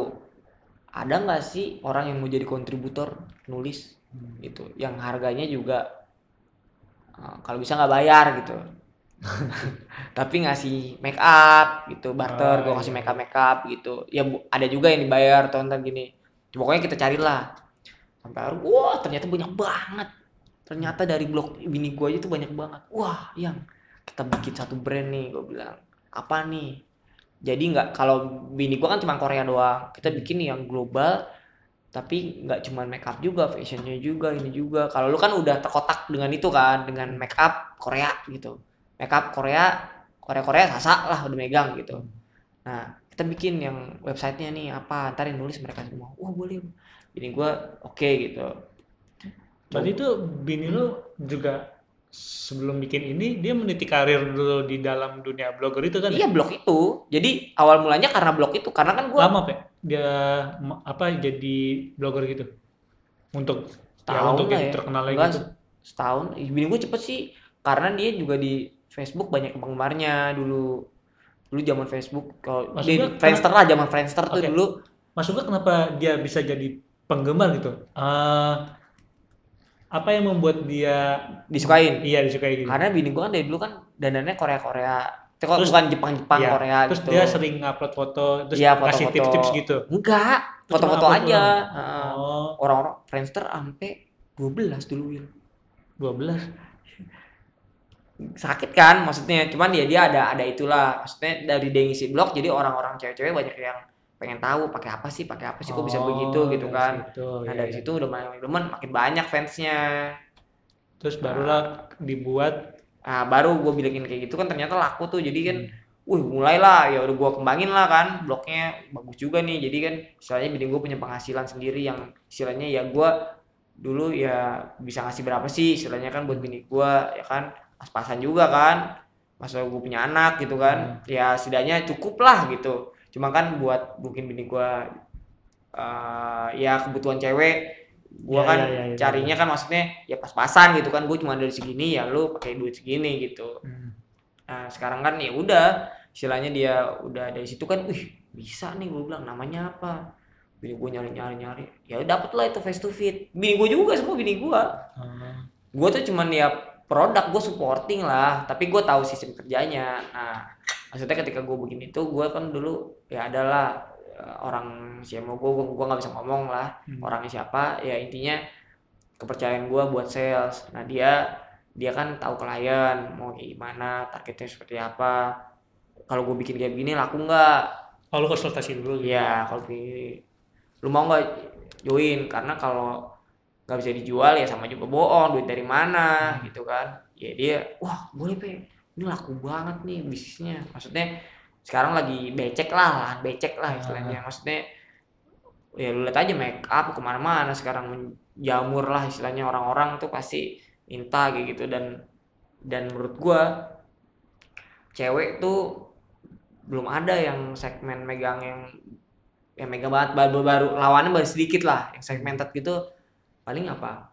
ada nggak sih orang yang mau jadi kontributor nulis? Hmm. gitu. Yang harganya juga uh, kalau bisa nggak bayar gitu. [LAUGHS] Tapi ngasih make up gitu barter Oh, gue ngasih iya. make up make up gitu. Ya bu- ada juga yang dibayar tonton gini. Pokoknya kita carilah. Sampai akhirnya, wah ternyata banyak banget. Ternyata dari blog bini gue aja tuh banyak banget. Wah yang kita bikin satu brand nih gue bilang apa nih? Jadi nggak kalau bini gue kan cuma Korea doang. Kita bikin yang global tapi nggak cuma make up juga fashionnya juga ini juga. Kalau lu kan udah terkotak dengan itu kan dengan make up Korea gitu. Make up Korea Korea Korea sasa lah udah megang gitu. Nah kita bikin yang websitenya nih apa ntar yang nulis mereka semua. Wah boleh ini gua oke gitu. Berarti itu bini lu juga sebelum bikin ini dia meniti karir dulu di dalam dunia blogger itu kan? iya blog itu jadi awal mulanya karena blog itu karena kan gua Lama, Pak? Dia apa jadi blogger gitu? Untuk ya Setahun untuk lah ya. terkenal Enggak, gitu. setahun bini gue cepet sih karena dia juga di Facebook banyak penggemarnya dulu dulu zaman Facebook kalau di Friendster lah zaman Friendster tuh Oke. dulu Maksud gua kenapa dia bisa jadi penggemar gitu? Eh, apa yang membuat dia disukain iya disukai gitu? karena bini gue kan dari dulu kan dandannya Korea Korea Terus- bukan Jepang Jepang Iya, Korea Terus gitu dia sering ngupload foto terus Iya, kasih foto-foto. tips-tips gitu. enggak foto-foto upload aja. Oh, orang-orang Friendster sampai 12 dulu Will 12. sakit kan maksudnya cuman dia dia ada ada itulah maksudnya dari dia ngisi blog jadi orang-orang cewek-cewek banyak yang pengen tahu pakai apa sih pakai apa sih kok bisa Oh, begitu gitu kan. situ, nah iya, dari iya. situ udah makin demen makin banyak fansnya. Terus barulah dibuat nah baru gue bilangin kayak gitu kan ternyata laku tuh. Jadi kan Hmm. wih mulailah. Ya udah gue kembangin lah kan blognya bagus juga nih. Jadi kan istilahnya bini gue punya penghasilan sendiri yang istilahnya ya gue dulu ya bisa ngasih berapa sih istilahnya kan buat bini gue ya kan. Pas-pasan juga kan masa gue punya anak gitu kan. Ya setidaknya cukup lah gitu cuma kan buat mungkin bini gue eh, ya kebutuhan cewek gue Ya, kan ya, ya, ya, carinya kan maksudnya ya pas-pasan gitu kan gue cuma dari segini ya lu pakai duit segini gitu Hmm. Nah, sekarang kan ya udah istilahnya dia udah dari situ kan, wih bisa nih gue bilang namanya apa? Bini gue nyari nyari nyari, ya dapet lah itu face to face. Bini gue juga semua bini gue. Ah, Gue tuh cuman ya produk gue supporting lah, tapi gue tahu sistem kerjanya. Nah, maksudnya ketika gue begini tuh gue kan dulu ya adalah eh, orang siapa gue gue nggak bisa ngomong lah. Hmm. orangnya siapa? Ya intinya kepercayaan gue buat sales. Nah dia dia kan tahu klien mau kayak gimana targetnya seperti apa. Kalau gue bikin kayak begini laku nggak? Oh, lu konsultasi dulu gitu. Iya kalau begini lu mau nggak join? Karena kalau nggak bisa dijual ya sama juga bohong. Duit dari mana? Hmm. gitu kan. Ya dia wah boleh pe ini laku banget nih bisnisnya. Maksudnya sekarang lagi becek lah becek lah istilahnya. Maksudnya ya lu lihat aja make up ke mana-mana sekarang jamur lah istilahnya. Orang-orang tuh pasti minta kayak gitu. Dan dan menurut gua cewek tuh belum ada yang segmen megang yang yang megang banget. Baru baru lawannya baru sedikit lah yang segmented gitu. Paling apa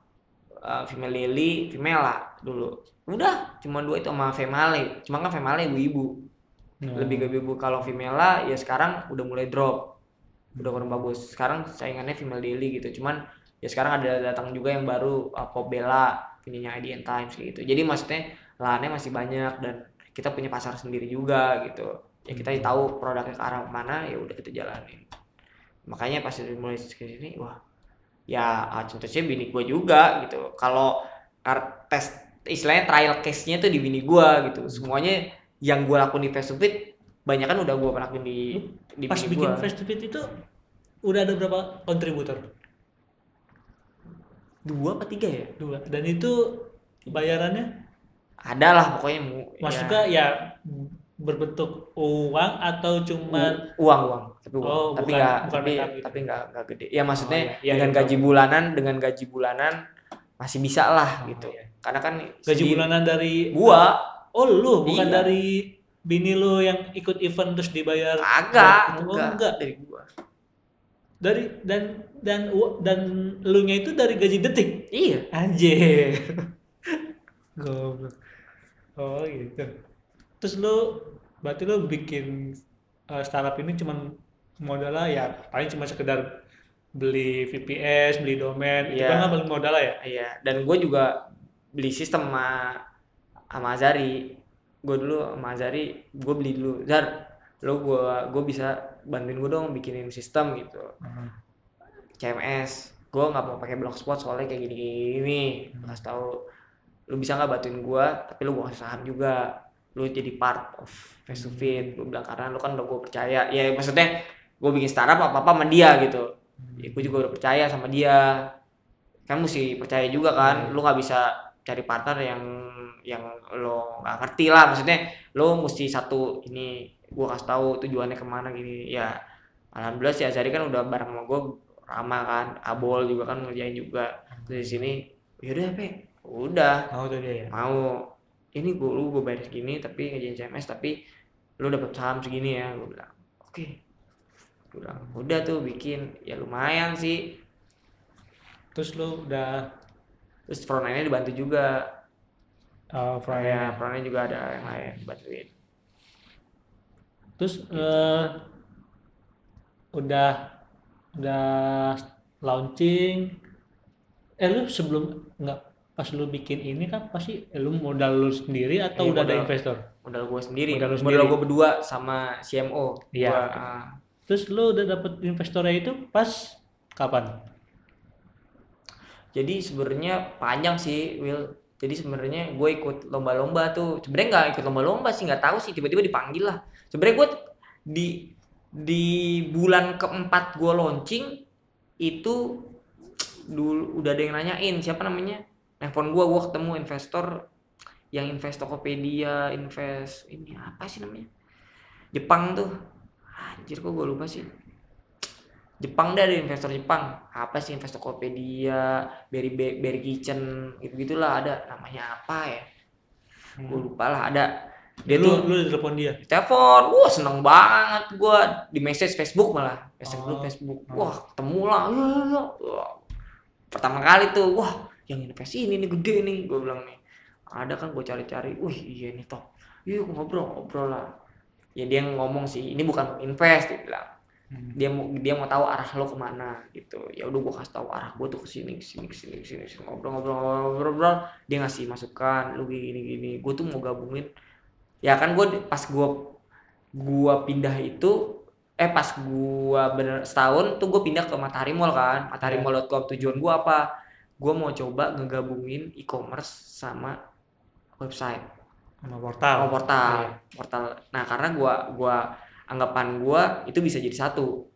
uh, female lily female lah dulu. Udah cuma dua itu sama female. Cuma kan female ibu-ibu. Hmm. lebih ke ibu kalau female lah ya sekarang udah mulai drop. Udah kurang bagus. Sekarang saingannya female daily gitu. Cuman ya sekarang ada datang juga yang baru uh, pop bella punyanya IDN Times gitu. Jadi maksudnya lahannya masih banyak dan kita punya pasar sendiri juga gitu. Ya kita tahu produknya ke arah mana ya udah kita jalanin. Makanya pas mulai ke sini wah ya ah, contohnya bini gua juga gitu. Kalau tes istilahnya trial case-nya tuh di bini gua gitu. Semuanya yang gua lakuin di face to face banyak kan udah gua lakuin di di Pas bini bikin gua. face to face itu udah ada berapa kontributor? dua apa tiga ya? Dua. Dan itu bayarannya? Ada lah pokoknya maksudnya ya, ya berbentuk uang atau cuma uang uang tapi uang Oh, tapi nggak tapi gitu. tapi nggak nggak gede ya maksudnya Oh, iya. Iya, dengan iya, gaji tahu. bulanan dengan gaji bulanan masih bisa lah Oh, gitu iya. karena kan gaji di- bulanan dari gua Oh lu bukan Iya. dari bini lu yang ikut event terus dibayar agak Oh, enggak, enggak. dari gua dari dan dan dan lu nya itu dari gaji detik iya anjir [LAUGHS] goblok oh gitu terus lu berarti lu bikin uh, startup ini cuman modalnya ya paling cuma sekedar beli VPS beli domain itu Iya. kan paling modalnya ya? Iya dan gua juga beli sistem sama sama Azari. Gua dulu sama Azari gua beli dulu. Zar lo gua gua bisa bantuin gua dong bikinin sistem gitu. CMS gue nggak mau pakai blogspot soalnya kayak gini gini Hmm. kasih tahu lu bisa nggak bantuin gue tapi lu gue kasih saham juga lu jadi part of face to face. Gue bilang karena lu kan udah gue percaya. Ya maksudnya gue bikin startup apa apa sama dia gitu. Ya, gue juga udah percaya sama dia. Kan mesti percaya juga kan Hmm. lu nggak bisa cari partner yang yang lo nggak ngerti lah. Maksudnya lo mesti satu ini gue kasih tahu tujuannya ke mana gini. Ya alhamdulillah si Azari kan udah bareng sama gue ramah kan. Abol juga kan ngerjain juga. Terus di sini yaudah pe. Udah. Mau tuh dia ya? Mau ini gue lu gue bayar segini tapi ngerjain CMS tapi lu dapet saham segini ya gue bilang. Oke. Gua bilang udah tuh bikin. Ya lumayan sih. Terus lu udah terus front end-nya dibantu juga. Uh, ya front end juga ada yang lain bantuin. Terus eh, udah udah launching. Eh lu sebelum nggak pas lu bikin ini kan pasti lu modal lu sendiri atau Iya, udah ada modal. investor? modal gue sendiri Modal lu modal, sendiri. gue berdua sama CMO Iya. Gua, ah, Terus lu udah dapet investornya itu pas kapan? jadi sebenarnya panjang sih Will jadi sebenarnya gue ikut lomba-lomba tuh sebenarnya nggak ikut lomba-lomba sih nggak tahu sih tiba-tiba dipanggil lah sebenarnya gue di di bulan keempat gue launching itu dulu udah ada yang nanyain siapa namanya handphone gue gue ketemu investor yang invest Tokopedia invest ini apa sih namanya? Jepang tuh. Anjir kok gue lupa sih. Jepang dah ada investor Jepang. Apa sih invest Tokopedia Berry Berry Kitchen gitu gitulah ada. Namanya apa ya? Gue lupa lah ada. Dia Hmm. lu tuh lu telepon dia. telepon. Wah seneng banget gua. Di message Facebook malah. Message Oh. Facebook. Wah ketemu lah pertama kali tuh. Wah yang invest ini nih gede nih gue bilang nih. Ada kan gue cari-cari. Wih iya nih top yuk ngobrol ngobrol lah. Ya dia ngomong sih ini bukan invest dia bilang. Hmm. dia mau dia mau tahu arah lo ke mana gitu. Ya udah gue kasih tahu arah gue tuh ke sini ke sini ke sini ke sini ke sini. ngobrol ngobrol ngobrol ngobrol, ngobrol. dia ngasih masukan lu gini gini. Gue tuh mau gabungin. Ya kan gue pas gue gua pindah itu eh pas gua bener setahun tuh gue pindah ke Matahari Mall kan. Matahari Iya. Mall.com tujuan gua apa gue mau coba ngegabungin e-commerce sama website. Sama portal. sama portal. Iya. portal. Nah karena gua gua anggapan gua itu bisa jadi satu.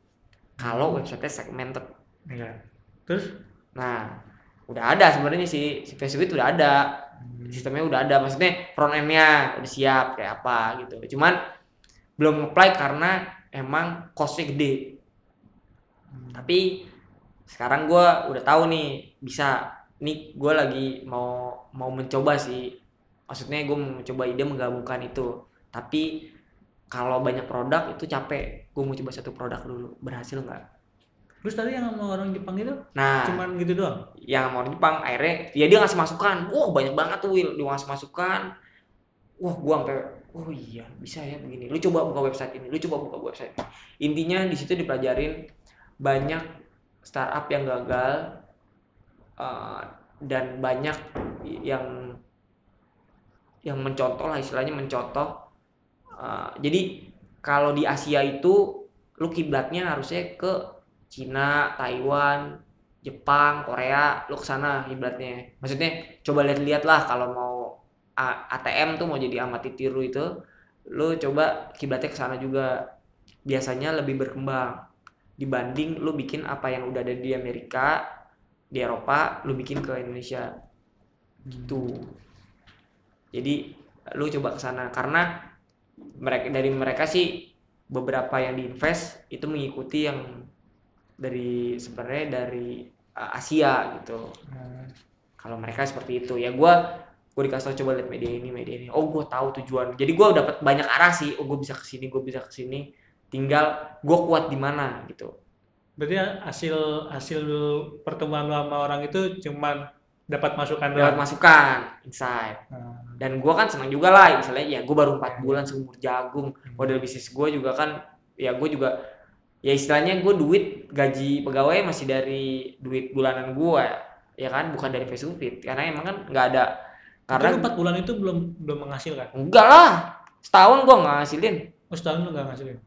Kalau website segmented. Iya. Terus? Nah udah ada sebenarnya sih. Si Facebook itu udah ada. Sistemnya udah ada. Maksudnya front end-nya udah siap kayak apa gitu. Cuman belum apply karena emang costnya gede. Tapi sekarang gua udah tahu nih bisa. Nih gua lagi mau mau mencoba sih. Maksudnya gue mau mencoba ide menggabungkan itu. Tapi kalau banyak produk itu capek. Gue mau coba satu produk dulu. Berhasil nggak? Terus tadi yang sama orang Jepang itu? Nah. Cuman gitu doang. yang mau Jepang akhirnya ya dia ngasih masukan. Wah banyak banget tuh Will dia ngasih masukan. Wah gua sampai oh iya bisa ya begini. Lu coba buka website ini. Lu coba buka website ini. intinya di situ dipelajarin banyak startup yang gagal eh, dan banyak yang yang mencontoh lah istilahnya mencontoh Eh, jadi kalau di Asia itu lu kiblatnya harusnya ke Cina, Taiwan, Jepang, Korea, lu ke sana kiblatnya. Maksudnya coba lihat-lihat lah kalau mau ATM tuh mau jadi amati tiru itu, lu coba kiblatnya ke sana juga. Biasanya lebih berkembang dibanding lu bikin apa yang udah ada di Amerika, di Eropa, lu bikin ke Indonesia. Gitu. Jadi lu coba ke sana. Karena mereka dari mereka sih beberapa yang diinvest itu mengikuti yang dari sebenarnya dari uh, Asia gitu. Nah, kalau mereka seperti itu. Ya gua gue dikasih tau coba lihat media ini media ini. Oh gue tahu tujuan. Jadi gua dapat banyak arah sih. Oh gue bisa ke sini gue bisa ke sini tinggal gue kuat di mana gitu. Berarti hasil hasil pertemuan lu sama orang itu cuman dapat masukan dapat masukan insight. Nah, dan gua kan senang juga lah misalnya ya gue baru empat bulan seumur jagung. Model bisnis gue juga kan ya gue juga ya istilahnya gue duit gaji pegawai masih dari duit bulanan gue ya kan? Bukan dari Facebook Fit karena emang kan nggak ada. Karena karena empat bulan itu belum belum menghasilkan. enggak lah setahun gue nggak ngasilin Oh setahun lu nggak ngasilin.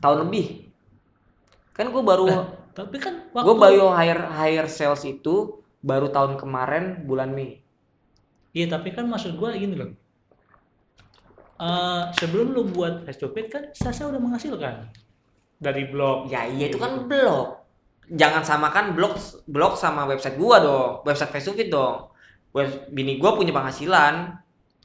Tahun lebih. Kan gue baru Eh, Tapi kan waktu gue baru hire hire sales itu baru tahun kemarin bulan Mei. Iya tapi kan maksud gua gini loh. Eh, sebelum lu buat face to face kan Sasa udah menghasilkan. Dari blog. ya iya itu kan blog. Jangan samakan blog blog sama website gua dong. Website Facebook Fit dong. Web, bini gua punya penghasilan.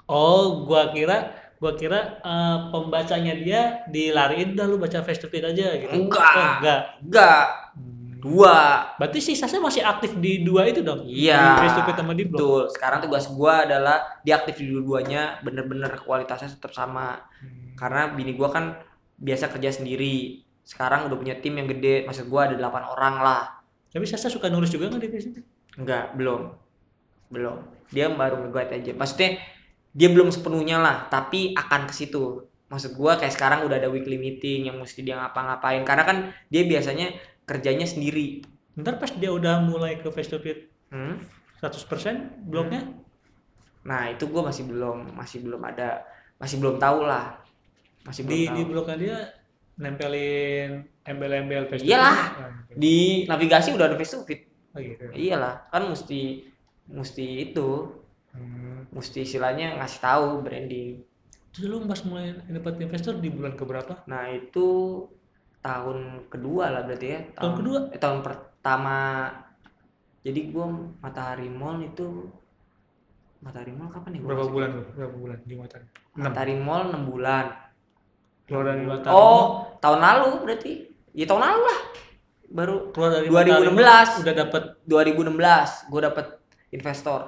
Oh, gua kira gua kira eh, pembacanya dia dilariin dah lu baca face to face aja gitu. Enggak. Oh, enggak. enggak Hmm. dua Berarti si Sasa masih aktif di dua itu dong? Iya, Di face to face sama di blog. betul sekarang tugas gua adalah diaktif di dua-duanya bener-bener kualitasnya tetap sama Hmm. karena bini gua kan biasa kerja sendiri sekarang udah punya tim yang gede maksud gua ada 8 orang lah Tapi Sasa suka nulis juga nggak di face to face? enggak belum belum dia baru nge-guide aja maksudnya dia belum sepenuhnya lah tapi akan ke situ maksud gua kayak sekarang udah ada weekly meeting yang mesti dia ngapa-ngapain karena kan dia biasanya kerjanya sendiri Ntar pas dia udah mulai ke face to face hmm? 100% blognya nah itu gua masih belum masih belum ada masih belum tahu lah masih belum di tahu. di blognya dia nempelin embel-embel face Iyalah. Ah, gitu. di navigasi udah ada face to face Oh, gitu. iyalah kan mesti mesti itu Hmm. Mesti istilahnya ngasih tahu branding Terus lu pas mulai dapat investor di bulan keberapa? nah itu tahun kedua lah berarti ya Tahun kedua? eh, tahun pertama jadi gua matahari mall itu matahari mall kapan nih gua Berapa bulan lu? Berapa bulan di? Enam. matahari mall 6 bulan Keluar dari Matan. oh tahun lalu berarti ya tahun lalu lah baru keluar dari 2016. Matahari udah dapat 2016 gua dapet investor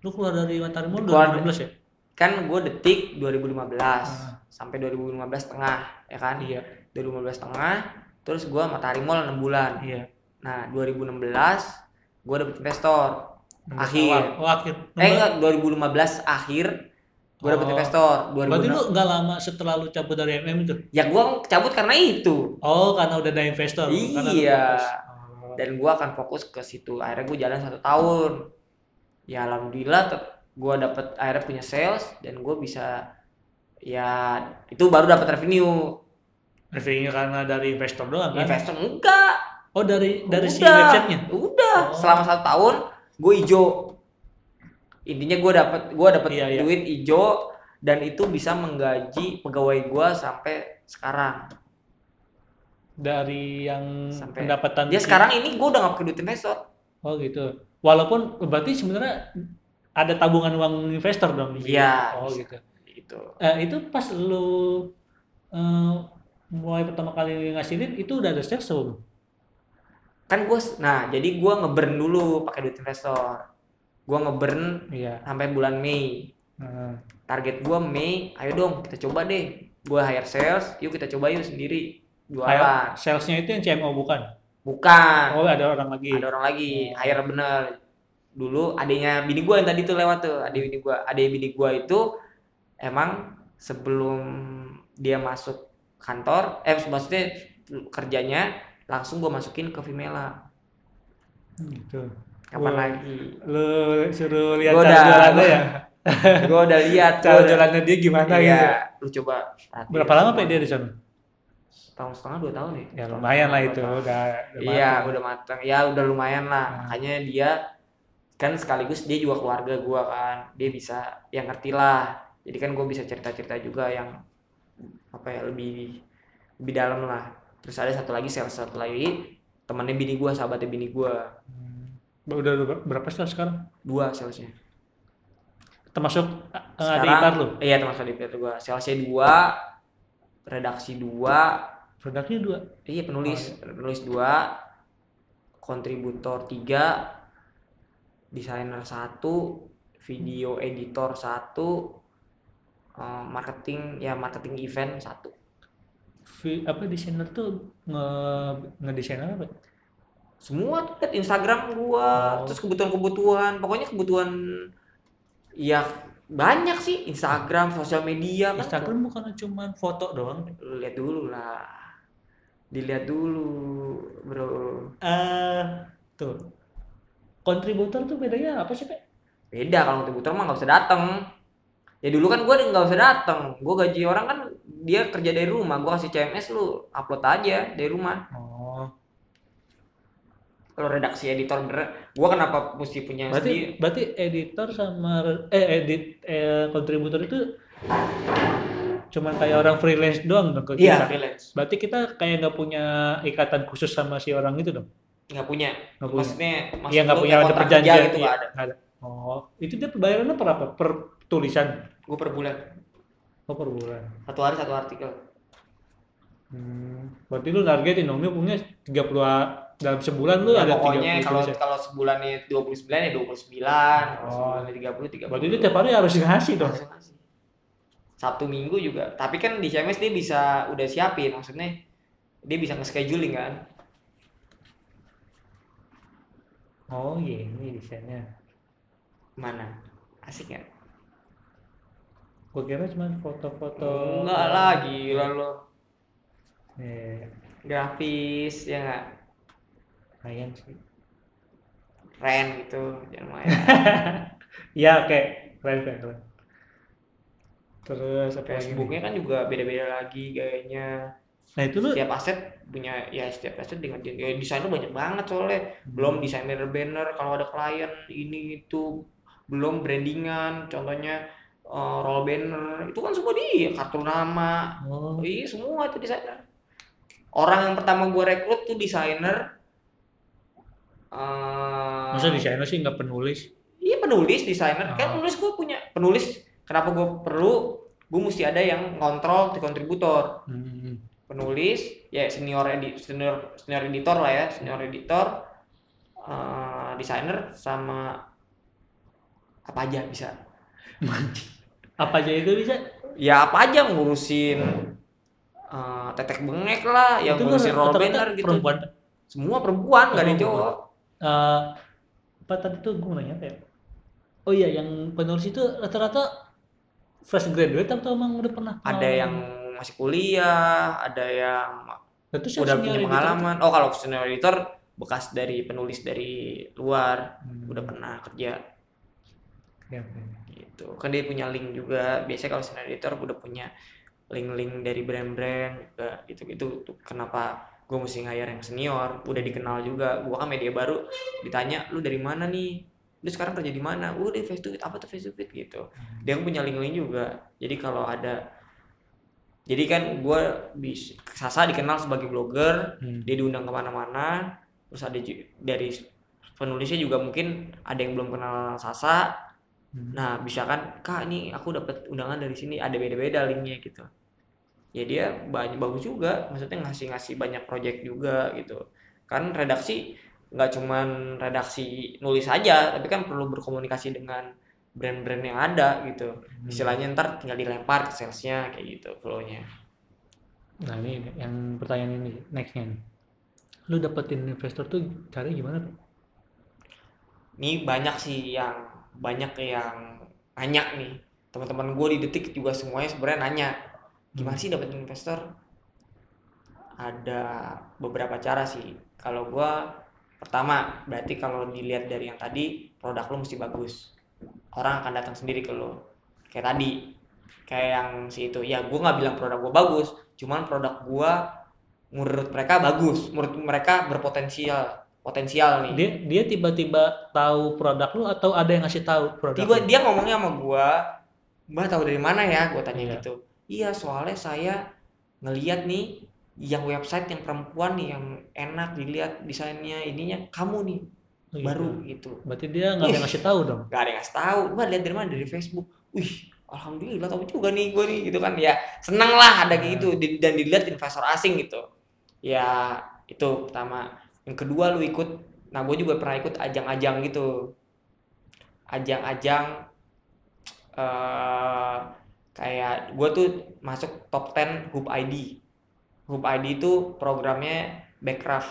lu keluar dari Matan Mall Keluar- 2016 ya? kan gue detik 2015 Ah. sampai 2015 tengah ya kan Iya. 2015 tengah terus gua matahari mall 6 bulan Iya. nah 2016 gua dapet investor Akhir. Awal. Oh, akhir. eh enggak 2015 akhir dapet Oh. investor Berarti 2016 lu nggak lama setelah lu cabut dari MM itu? ya gua cabut karena itu Oh, karena udah ada investor. Iya. dan gua akan fokus ke situ akhirnya gua jalan satu tahun ya alhamdulillah gua dapet akhirnya punya sales dan gua bisa ya itu baru dapat revenue Revenue karena dari investor doang kan? investor enggak Oh, dari dari si websitenya? udah Oh. selama satu tahun gue ijo intinya gue dapat gua dapat Iya, iya. duit ijo dan itu bisa menggaji pegawai gue sampai sekarang Dari yang Sampai- pendapatan dia si- sekarang ini gue udah gak pakai duit investor Oh, gitu. Walaupun berarti sebenarnya ada tabungan uang investor dong di? Iya. Oh, gitu. gitu Eh, itu pas lu eh, mulai pertama kali ngasilin itu udah ada sales belum? kan gue nah jadi gue ngeburn dulu pakai duit investor gue ngeburn Iya. sampai bulan Mei Heeh. target gue Mei ayo dong kita coba deh gue hire sales yuk kita coba yuk sendiri jualan salesnya itu yang CMO bukan? Bukan Oh ada orang lagi. ada orang lagi hire bener dulu adanya bini gue yang tadi tuh lewat tuh adik bini gue adik bini gue itu emang sebelum dia masuk kantor eh maksudnya kerjanya langsung gue masukin ke Vimela Gitu. kapan Wah. lagi Lu suruh lihat Gua cara jualannya ya? [LAUGHS] gue udah lihat Cara gua jualannya dia gimana iya gitu. lu coba Berapa lama. Pak dia di sana? Tahun setengah dua tahun ya Ya lumayan lah itu, tahun. udah, udah iya udah matang ya udah lumayan lah Nah. makanya dia kan sekaligus dia juga keluarga gua kan dia bisa yang ngerti lah jadi kan gue bisa cerita cerita juga yang apa ya lebih lebih dalam lah terus ada satu lagi sales satu lagi temannya bini gua sahabatnya bini gua Hmm. Udah ber- berapa sih sekarang? dua salesnya Termasuk uh, ada Sekarang- ipar lu? iya termasuk di ipar gua salesnya dua redaksi dua. Produknya dua. iya penulis. Penulis dua. Kontributor tiga. Desainer satu. Video editor satu. Eh, marketing ya marketing event satu. Vi- apa desainer tuh nge ngedesain apa? semua tuh Instagram gua. Oh. terus kebutuhan-kebutuhan. Pokoknya kebutuhan ya banyak sih Instagram sosial media kan Instagram bukan cuma foto doang. Lihat dulu lah. Dilihat dulu bro. Eh, tuh. Kontributor tuh bedanya apa sih, Pak? beda kalau kontributor mah nggak usah datang ya dulu kan gue nggak usah datang gue gaji orang kan dia kerja dari rumah. Gue kasih CMS lu upload aja dari rumah. Oh, kalau redaksi editor bener gue kenapa mesti punya berarti sendiri berarti editor sama eh edit eh kontributor itu cuman kayak orang freelance doang dong ke iya kita. freelance Berarti kita kayak nggak punya ikatan khusus sama si orang itu dong? nggak punya punya. maksudnya maksud Iya nggak gua punya ada perjanjian gitu iya, ada. Oh, itu dia bayarannya per apa? Per tulisan? gue per bulan Oh per bulan. satu hari satu artikel Hmm, berarti lu targetin dong, lu punya 30 a- dalam sebulan lu ya, ada 30 pokoknya kalau tulisan. kalau sebulannya 29 ya 29 Oh. sebulannya 30 30 Berarti dia tiap hari harus ngasih ngasih. Sabtu Minggu juga. Tapi kan di CMS dia bisa udah siapin, maksudnya dia bisa nge-scheduling kan. Oh iya, ini desainnya. Mana? Asik nggak? Gua kira cuma foto-foto. Enggak lah, gila lo. Eh, Grafis, ya nggak? Lumayan sih. Keren gitu, jangan main. [LAUGHS] Iya, oke. Keren, keren, keren. Terus apa? Facebooknya kan juga beda-beda lagi gayanya. Nah, itu lu Setiap aset punya ya setiap aset dengan ya, desainer banyak banget soalnya. Belum desainer banner kalau ada klien ini itu belum brandingan, contohnya eh, roll banner itu kan semua dia kartu nama Oh, Iya semua itu desainer. Orang yang pertama gue rekrut tuh desainer. Eh masa desainer sih nggak penulis? Iya penulis desainer. Kan Oh. penulis gue punya penulis. Kenapa gue perlu? Gue mesti ada yang ngontrol di kontributor. Hmm. Penulis, ya senior edi, senior senior editor lah ya, senior editor, eh desainer sama apa aja bisa. [LAUGHS] Apa aja itu bisa? Ya apa aja ngurusin eh, tetek bengek lah, yang itu ngurusin roll rata-rata banner gitu. Perempuan. Semua perempuan, nggak ada Oh, cowok. Eh, apa tadi tuh gue nanya apa ya? Oh iya, yang penulis itu rata-rata fresh graduate atau emang udah pernah? Ada yang masih kuliah, ada yang Nah, udah punya editor pengalaman. Oh, kalau senior editor bekas dari penulis dari luar? Hmm. udah pernah kerja Ya, gitu. Kan dia punya link juga. Biasanya kalau senior editor udah punya link-link dari brand-brand juga gitu gitu tuh kenapa gue mesti hire yang senior udah dikenal juga. Gue kan media baru ditanya lu dari mana nih? Lu sekarang kerja di mana? Uh di face to face. Apa tuh face to face? Gitu. Dia kan punya link-link juga. Jadi kalau ada jadi kan gue bisa Sasa dikenal sebagai blogger. Hmm. dia diundang ke mana-mana. Terus ada dari penulisnya juga mungkin ada yang belum kenal Sasa. Hmm. nah bisa kan kak ini aku dapat undangan dari sini. Ada beda-beda linknya gitu ya dia banyak bagus juga maksudnya ngasih-ngasih banyak project juga gitu kan redaksi nggak cuman redaksi nulis aja tapi kan perlu berkomunikasi dengan brand-brand yang ada gitu istilahnya ntar tinggal dilempar ke salesnya kayak gitu flownya Nah ini yang pertanyaan ini nextnya. Lu dapetin investor tuh cari gimana? Pak? ini banyak sih yang banyak yang nanya nih teman-teman gue di detik juga semuanya sebenarnya nanya gimana sih dapetin investor? Ada beberapa cara sih. Kalau gue pertama berarti kalau dilihat dari yang tadi produk lu mesti bagus. Orang akan datang sendiri ke lu. Kayak tadi kayak yang si itu. Ya gue nggak bilang produk gue bagus cuman produk gue menurut mereka bagus. Menurut mereka berpotensial. Potensial nih. Dia dia tiba-tiba tahu produk lu atau ada yang ngasih tahu produk tiba lu? dia ngomongnya sama gua mbak tahu dari mana ya? Gua tanya Iya. gitu iya soalnya saya ngeliat nih yang website yang perempuan nih yang enak dilihat desainnya ininya kamu nih gitu. baru gitu. Berarti dia nggak ada yang ngasih tahu dong. gak ada yang ngasih tahu. Mbak lihat dari mana? Dari Facebook. Wih alhamdulillah tahu juga nih gua nih gitu kan. Ya seneng lah ada kayak gitu. Di- dan dilihat investor asing gitu. Ya itu pertama. Yang kedua lu ikut. Nah gue juga pernah ikut ajang-ajang gitu. Ajang-ajang eh kayak gue tuh masuk top 10 Hub ID Hub ID itu programnya Backcraft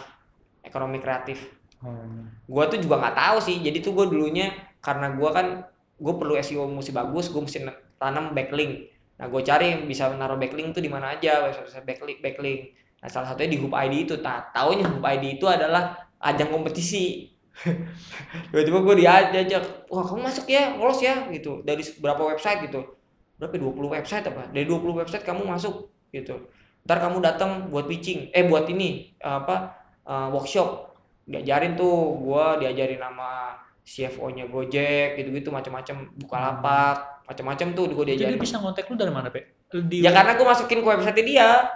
ekonomi kreatif. Oh. gue tuh juga nggak tahu sih. Jadi tuh gue dulunya karena gue kan gue perlu SEO mesti bagus gue mesti na- tanam backlink. Nah gue cari yang bisa naruh backlink tuh di mana aja website backlink backlink. Nah salah satunya di Hub ID itu. Nah taunya Hub ID itu adalah ajang kompetisi. [LAUGHS] Tiba-tiba gue diajak wah kamu masuk ya lolos ya gitu. Dari berapa website gitu berapa 20 website apa dari 20 website kamu masuk gitu ntar kamu datang buat pitching eh buat ini apa eh, workshop diajarin tuh gua diajarin sama CFO-nya Gojek gitu-gitu macam-macam Bukalapak macam-macam tuh gua Jadi dia diajarin bisa ngontek lu dari mana, Pe? Di ya karena gua masukin ke website dia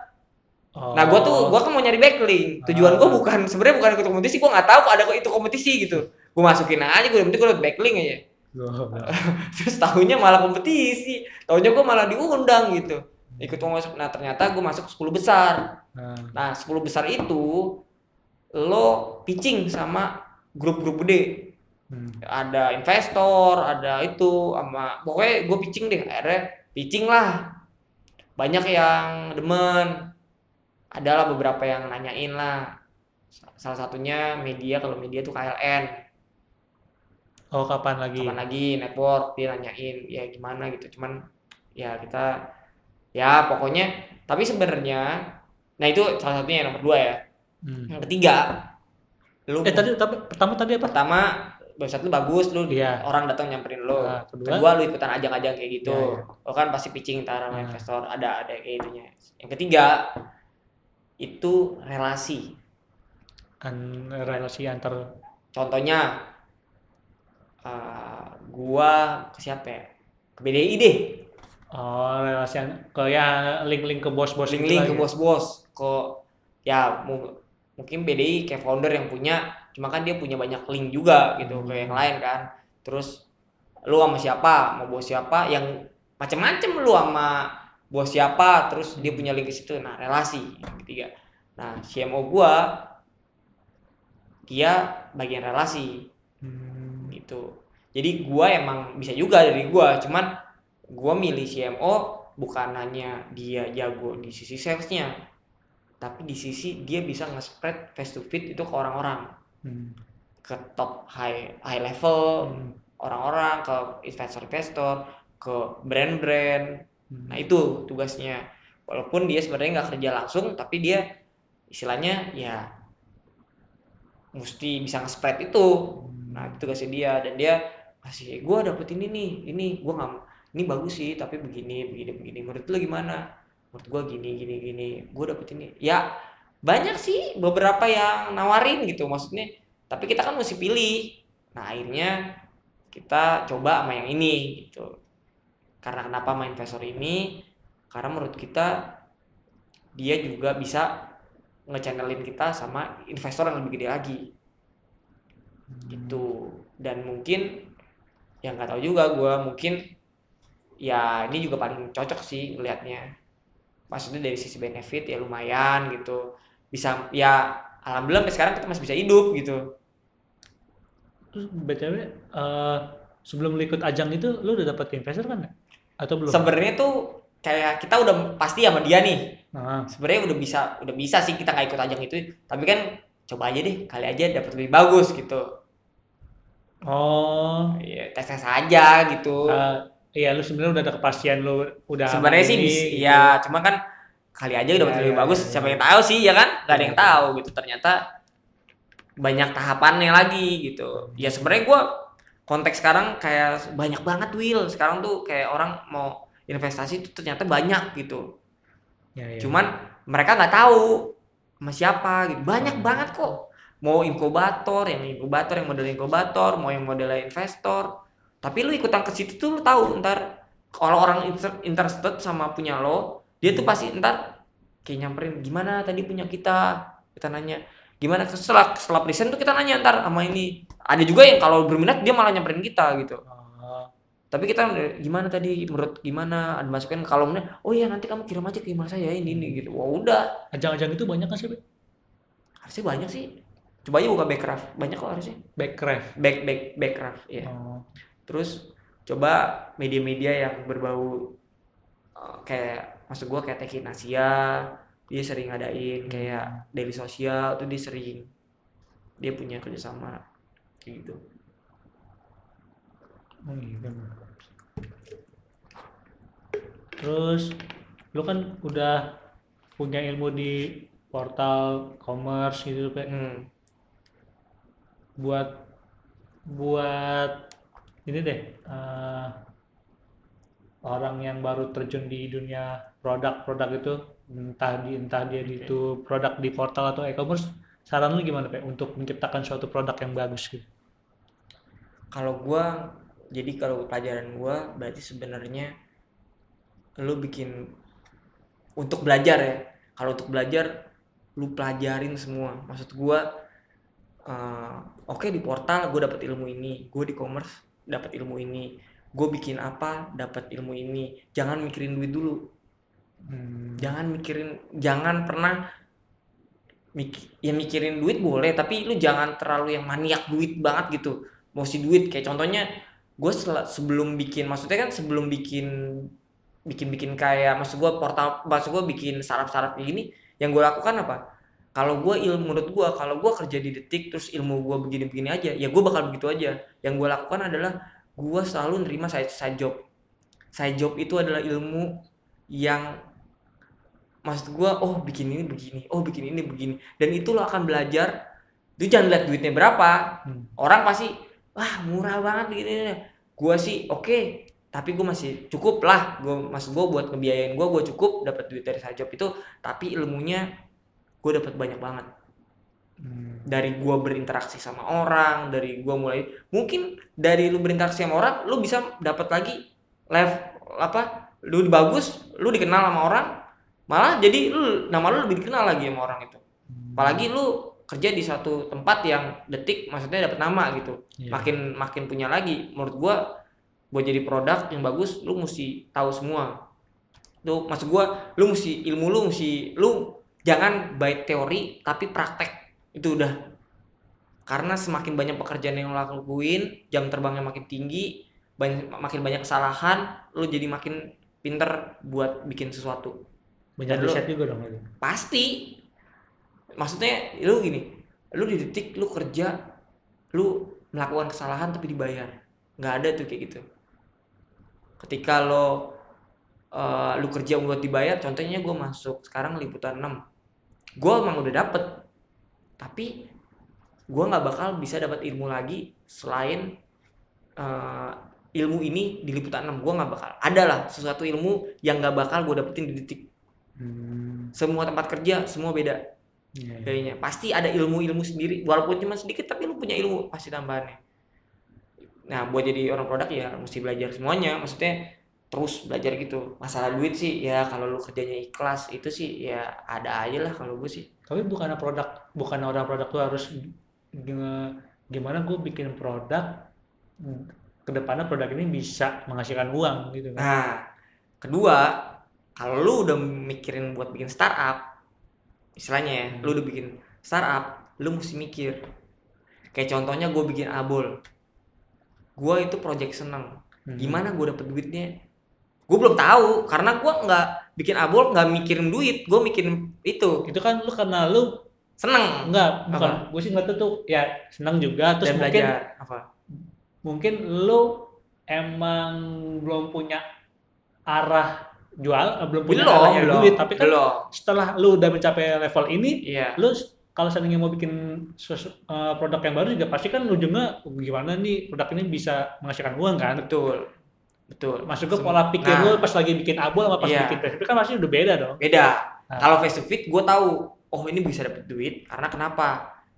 Oh. nah gua tuh gua kan mau nyari backlink tujuan gua Ah. bukan sebenarnya bukan ikut kompetisi gua nggak tahu kok ada itu kompetisi gitu gua masukin aja gua yang penting gua liat backlink aja. [LAUGHS] terus tahunya malah kompetisi tahunya gua malah diundang gitu ikut masuk nah ternyata gua masuk 10 besar Nah, Nah, 10 besar itu lo pitching sama grup-grup gede. hmm. Ada investor, ada itu sama pokoknya gue pitching deh. Akhirnya pitching lah. Banyak yang demen. Adalah beberapa yang nanyain lah. Salah satunya media kalau media tuh KLN. Oh, kapan lagi? Kapan lagi network dia nanyain ya gimana gitu. Cuman ya kita ya pokoknya tapi sebenarnya nah itu salah satunya yang nomor dua ya. Hmm. Yang ketiga lu Eh tadi tapi pertama tadi apa? pertama website lu bagus lu Iya. orang datang nyamperin lu Nah, kedua? kedua lu ikutan ajang-ajang kayak gitu Iya, lo kan pasti pitching ntar sama Nah. investor ada ada kayak itunya yang ketiga itu relasi An relasi antar contohnya eh, gua ke siapa ya? Ke BDI deh. Oh relasi ke ya link-link ke bos-bos gitu link-link ke ya. bos-bos. Ke ya mu- mungkin BDI kayak founder yang punya cuma kan dia punya banyak link juga gitu Hmm. ke yang lain kan. Terus lu sama siapa mau bos siapa yang macem-macem lu sama bos siapa terus dia punya link ke situ. Nah relasi yang ketiga. Nah CMO gua dia bagian relasi. Hmm. gitu jadi gua emang bisa juga dari gua cuman gua milih CMO bukan hanya dia jago di sisi salesnya tapi di sisi dia bisa nge-spread face to face itu ke orang-orang Hmm. ke top high high level Hmm. orang-orang ke investor-investor ke brand-brand Hmm. nah itu tugasnya walaupun dia sebenarnya nggak kerja langsung tapi dia istilahnya ya mesti bisa nge-spread itu nah itu tugasnya dia dan dia kasih gue dapet ini nih ini gue nggak ini bagus sih tapi begini begini begini. Menurut lu gimana? Menurut gue gini gini gini. Gue dapet ini. Ya banyak sih beberapa yang nawarin gitu maksudnya. Tapi kita kan mesti pilih. Nah akhirnya kita coba sama yang ini gitu. Karena kenapa sama investor ini? Karena menurut kita dia juga bisa nge-channelin kita sama investor yang lebih gede lagi. Gitu. Dan mungkin yang nggak tahu juga gue mungkin ya ini juga paling cocok sih ngelihatnya maksudnya dari sisi benefit ya lumayan gitu. Bisa ya alhamdulillah sampai sekarang kita masih bisa hidup gitu. Terus BTW eh, sebelum lu ikut ajang itu lu udah dapet investor kan? Atau belum? sebenarnya tuh kayak kita udah pasti sama dia nih. Nah, sebenarnya udah bisa udah bisa sih kita nggak ikut ajang itu. Tapi kan coba aja deh kali aja dapat lebih bagus gitu oh, ya, tes tes aja gitu eh, iya lu sebenarnya udah ada kepastian lu udah sebenarnya sih bisa gitu. ya cuma kan kali aja dapat Ya, lebih ya, bagus ya, siapa ya. yang tahu sih ya kan nggak ada yang Ya, ya. tahu gitu ternyata banyak tahapannya lagi gitu ya sebenarnya gua konteks sekarang kayak banyak banget Will sekarang tuh kayak orang mau investasi tuh ternyata banyak gitu Ya, ya. cuman mereka nggak tahu sama siapa gitu banyak Hmm. banget kok mau inkubator yang inkubator yang model inkubator mau yang model investor. Tapi lu ikutan ke situ tuh lu tahu ntar kalau orang inter- interested sama punya lo dia tuh pasti ntar kayak nyamperin gimana tadi punya kita? Kita nanya gimana? Setelah setelah present tuh kita nanya ntar sama ini. Ada juga yang kalau berminat dia malah nyamperin kita gitu. Oh, tapi kita gimana tadi? Menurut gimana? Ada masukan kalau oh iya nanti kamu kirim aja ke email saya ini ini gitu. Wah udah. Ajang-ajang itu banyak kan sih? Harusnya banyak sih coba aja buka backcraft banyak kok harusnya Backcraft. back back backcraft ya Oh, terus coba media-media yang berbau eh, kayak maksud gua kayak Tekin Asia dia sering ngadain kayak Daily Sosial tuh dia sering dia punya kerjasama kayak gitu oh gitu. Terus lu kan udah punya ilmu di portal commerce gitu, Pe. hmm. Buat buat ini deh eh, orang yang baru terjun di dunia produk-produk itu entah di entah dia Oke. itu produk di portal atau e-commerce saran lu gimana Pak untuk menciptakan suatu produk yang bagus gitu? Kalau gua jadi kalau pelajaran gua berarti sebenarnya lu bikin untuk belajar ya. Kalau untuk belajar lu pelajarin semua. Maksud gua eh, oke di portal gue dapat ilmu ini gue di commerce dapat ilmu ini gue bikin apa dapat ilmu ini. Jangan mikirin duit dulu. Hmm, jangan mikirin jangan pernah mik ya mikirin duit boleh tapi lu jangan terlalu yang maniak duit banget gitu. Mau si duit kayak contohnya gue sebelum bikin maksudnya kan sebelum bikin bikin bikin kayak maksud gue portal maksud gue bikin kayak gini yang gue lakukan apa kalau gue ilmu menurut gue kalau gue kerja di detik terus ilmu gue begini-begini aja ya gue bakal begitu aja. Yang gue lakukan adalah gue selalu nerima side, side job. Side job itu adalah ilmu yang maksud gue oh bikin ini begini oh bikin ini begini. Dan itu lo akan belajar itu jangan lihat duitnya berapa. Hmm. orang pasti wah murah banget gini gue sih oke tapi gue masih cukup lah. Gue maksud gue buat ngebiayain gue gue cukup dapat duit dari side job itu. Tapi ilmunya gue dapat banyak banget. Hmm. dari gue berinteraksi sama orang dari gue mulai mungkin dari lu berinteraksi sama orang lu bisa dapat lagi live apa lu bagus lu dikenal sama orang malah jadi lu nama lu lebih dikenal lagi sama orang itu. Apalagi lu kerja di satu tempat yang detik maksudnya dapat nama gitu. Iya. makin makin punya lagi menurut gua buat jadi produk yang bagus lu mesti tahu semua. Tuh maksud gua lu mesti ilmu lu mesti lu jangan baik teori tapi praktek. Itu udah. Karena semakin banyak pekerjaan yang lo lakuin jam terbangnya makin tinggi banyak, makin banyak kesalahan lu jadi makin pinter buat bikin sesuatu. Banyak Dan riset juga dong itu pasti. Maksudnya lu gini lu di detik lu kerja lu melakukan kesalahan tapi dibayar. Nggak ada tuh kayak gitu. Ketika lo eh, lu kerja buat dibayar contohnya gue masuk sekarang liputan 6 gue emang udah dapet. Tapi gue nggak bakal bisa dapat ilmu lagi selain eh, ilmu ini di liputan 6 gue nggak bakal. Ada lah sesuatu ilmu yang nggak bakal gue dapetin di detik. Hmm. semua tempat kerja semua beda. Iya, iya. kayaknya pasti ada ilmu-ilmu sendiri walaupun cuma sedikit tapi lu punya ilmu pasti tambahannya. Nah buat jadi orang produk ya mesti belajar semuanya. Maksudnya terus belajar gitu. Masalah duit sih ya kalau lu kerjanya ikhlas itu sih ya ada aja lah kalau gue sih. Tapi bukan produk bukan orang produk tuh harus gi- gimana gue bikin produk ke depannya produk ini bisa menghasilkan uang gitu kan. Nah kedua kalau lu udah mikirin buat bikin startup istilahnya ya Hmm. lu udah bikin startup lu mesti mikir. Kayak contohnya gue bikin abol. Gue itu project seneng. Hmm. gimana gue dapet duitnya gue belum tahu karena gue nggak bikin abol nggak mikirin duit gue mikirin itu. Itu kan lu karena lu seneng. Enggak bukan. Gue sih nggak tahu tuh. Ya senang juga. Terus dan mungkin belajar apa? mungkin lu emang belum punya arah jual eh, belum punya belum arah yang belum duit. Tapi kan belum. setelah lu udah mencapai level ini iya. lu kalau seandainya mau bikin eh, produk yang baru juga pasti kan ujungnya "Oh, gimana nih? Produk ini bisa menghasilkan uang kan? Betul betul. Masuk ke pola pikir Nah, lu pas lagi bikin abol sama pas Iya. bikin Facebook kan pasti udah beda dong. Beda. Nah. kalau face to face gue tahu oh ini bisa dapet duit karena kenapa?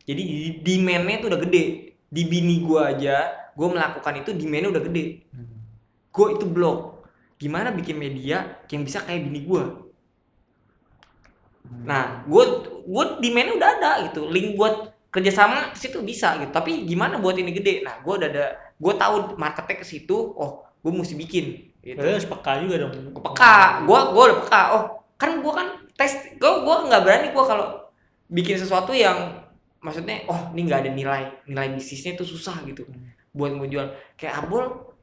Jadi di- demand-nya tuh udah gede. Di bini gue aja gue melakukan itu demand-nya udah gede. Gue itu blog gimana bikin media yang bisa kayak bini gue nah gue gue demand-nya udah ada gitu. Link buat kerjasama ke situ bisa gitu. Tapi gimana buat ini gede? Nah gue udah ada gue tahu marketnya ke situ. Oh gue mesti bikin. Gitu. Berarti harus peka juga dong. Gua peka. Gue gue udah peka. Oh kan gue kan tes gue gue nggak berani gue kalau bikin sesuatu yang maksudnya oh ini nggak ada nilai nilai bisnisnya itu susah gitu Hmm. buat mau jual. Kayak abol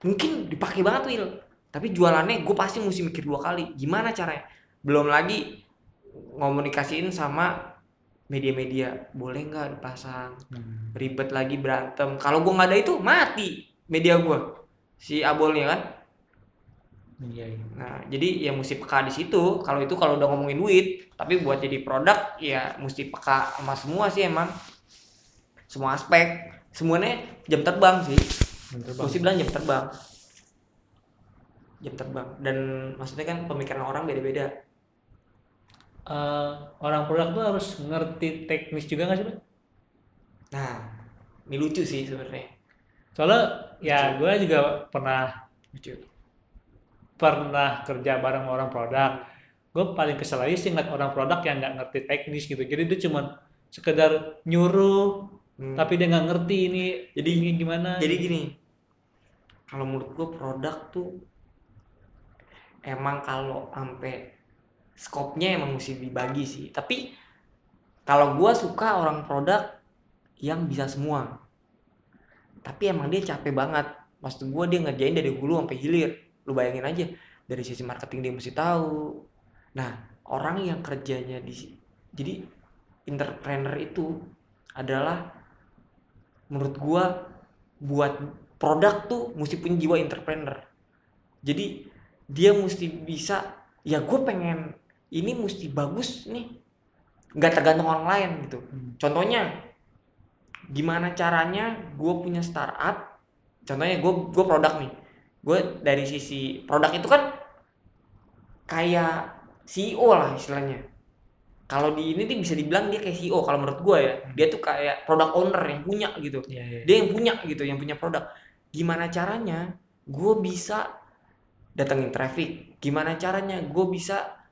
mungkin dipakai banget Will tapi jualannya gue pasti mesti mikir dua kali. Gimana caranya? Belum lagi ngomunikasiin sama media-media. Boleh nggak dipasang? Hmm. ribet lagi berantem. Kalau gue nggak ada itu mati media gue si abolnya kan iya iya Nah, jadi ya mesti peka di situ. Kalau itu kalau udah ngomongin duit, tapi buat jadi produk ya mesti peka sama semua sih emang. Semua aspek. Semuanya jam terbang sih. Gue sih bilang jam terbang. Jam terbang. Dan maksudnya kan pemikiran orang beda-beda. Eh, orang produk tuh harus ngerti teknis juga nggak sih? Nah, ini lucu sih sebenarnya. Soalnya ya gue juga pernah Lucu. pernah kerja bareng orang produk gue paling kesel aja sih ngeliat orang produk yang nggak ngerti teknis gitu jadi dia cuma sekedar nyuruh Hmm. tapi dia nggak ngerti ini Jadi- ini gimana Jadi gini, kalau menurut gue produk tuh emang kalau sampai skopnya emang mesti dibagi sih. Tapi kalau gue suka orang produk yang bisa semua. Tapi emang dia capek banget. Maksud gue dia ngerjain dari hulu sampai hilir. Lu bayangin aja dari sisi marketing dia mesti tahu. Nah orang yang kerjanya di jadi entrepreneur itu adalah menurut gua buat produk tuh mesti punya jiwa entrepreneur jadi dia mesti bisa ya gue pengen ini mesti bagus nih nggak tergantung orang lain gitu Hmm. contohnya gimana caranya gue punya startup contohnya gue gue produk nih. Gue dari sisi produk itu kan kayak CEO lah istilahnya. Kalau di ini tuh bisa dibilang dia kayak CEO kalau menurut gue ya. Dia tuh kayak product owner yang punya gitu. Iya, iya. dia yang punya gitu yang punya produk. Gimana caranya gue bisa datengin traffic? Gimana caranya gue bisa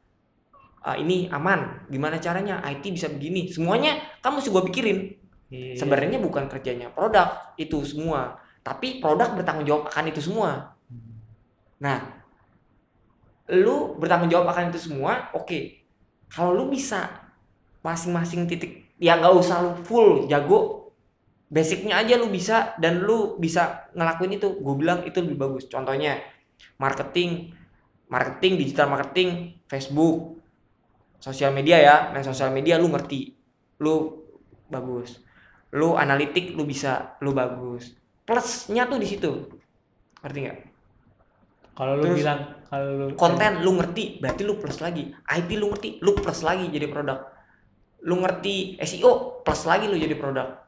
ah, ini aman? Gimana caranya IT bisa begini? Semuanya kan mesti gue pikirin Iya. sebenarnya bukan kerjanya produk itu semua. Tapi produk bertanggung jawab akan itu semua. Hmm. nah lu bertanggung jawab akan itu semua oke. Kalau lu bisa masing-masing titik ya nggak usah lu full jago. Basicnya aja lu bisa dan lu bisa ngelakuin itu. Gue bilang itu lebih bagus. Contohnya marketing. Marketing digital marketing Facebook. Sosial media ya main sosial media lu ngerti. Lu bagus lu analitik lu bisa lu bagus. Plusnya tuh di situ. Ngerti nggak? Kalau lu Terus- bilang kalau lu konten lu ngerti berarti lu plus lagi. IT lu ngerti lu plus lagi jadi produk. Lu ngerti SEO plus lagi lu jadi produk.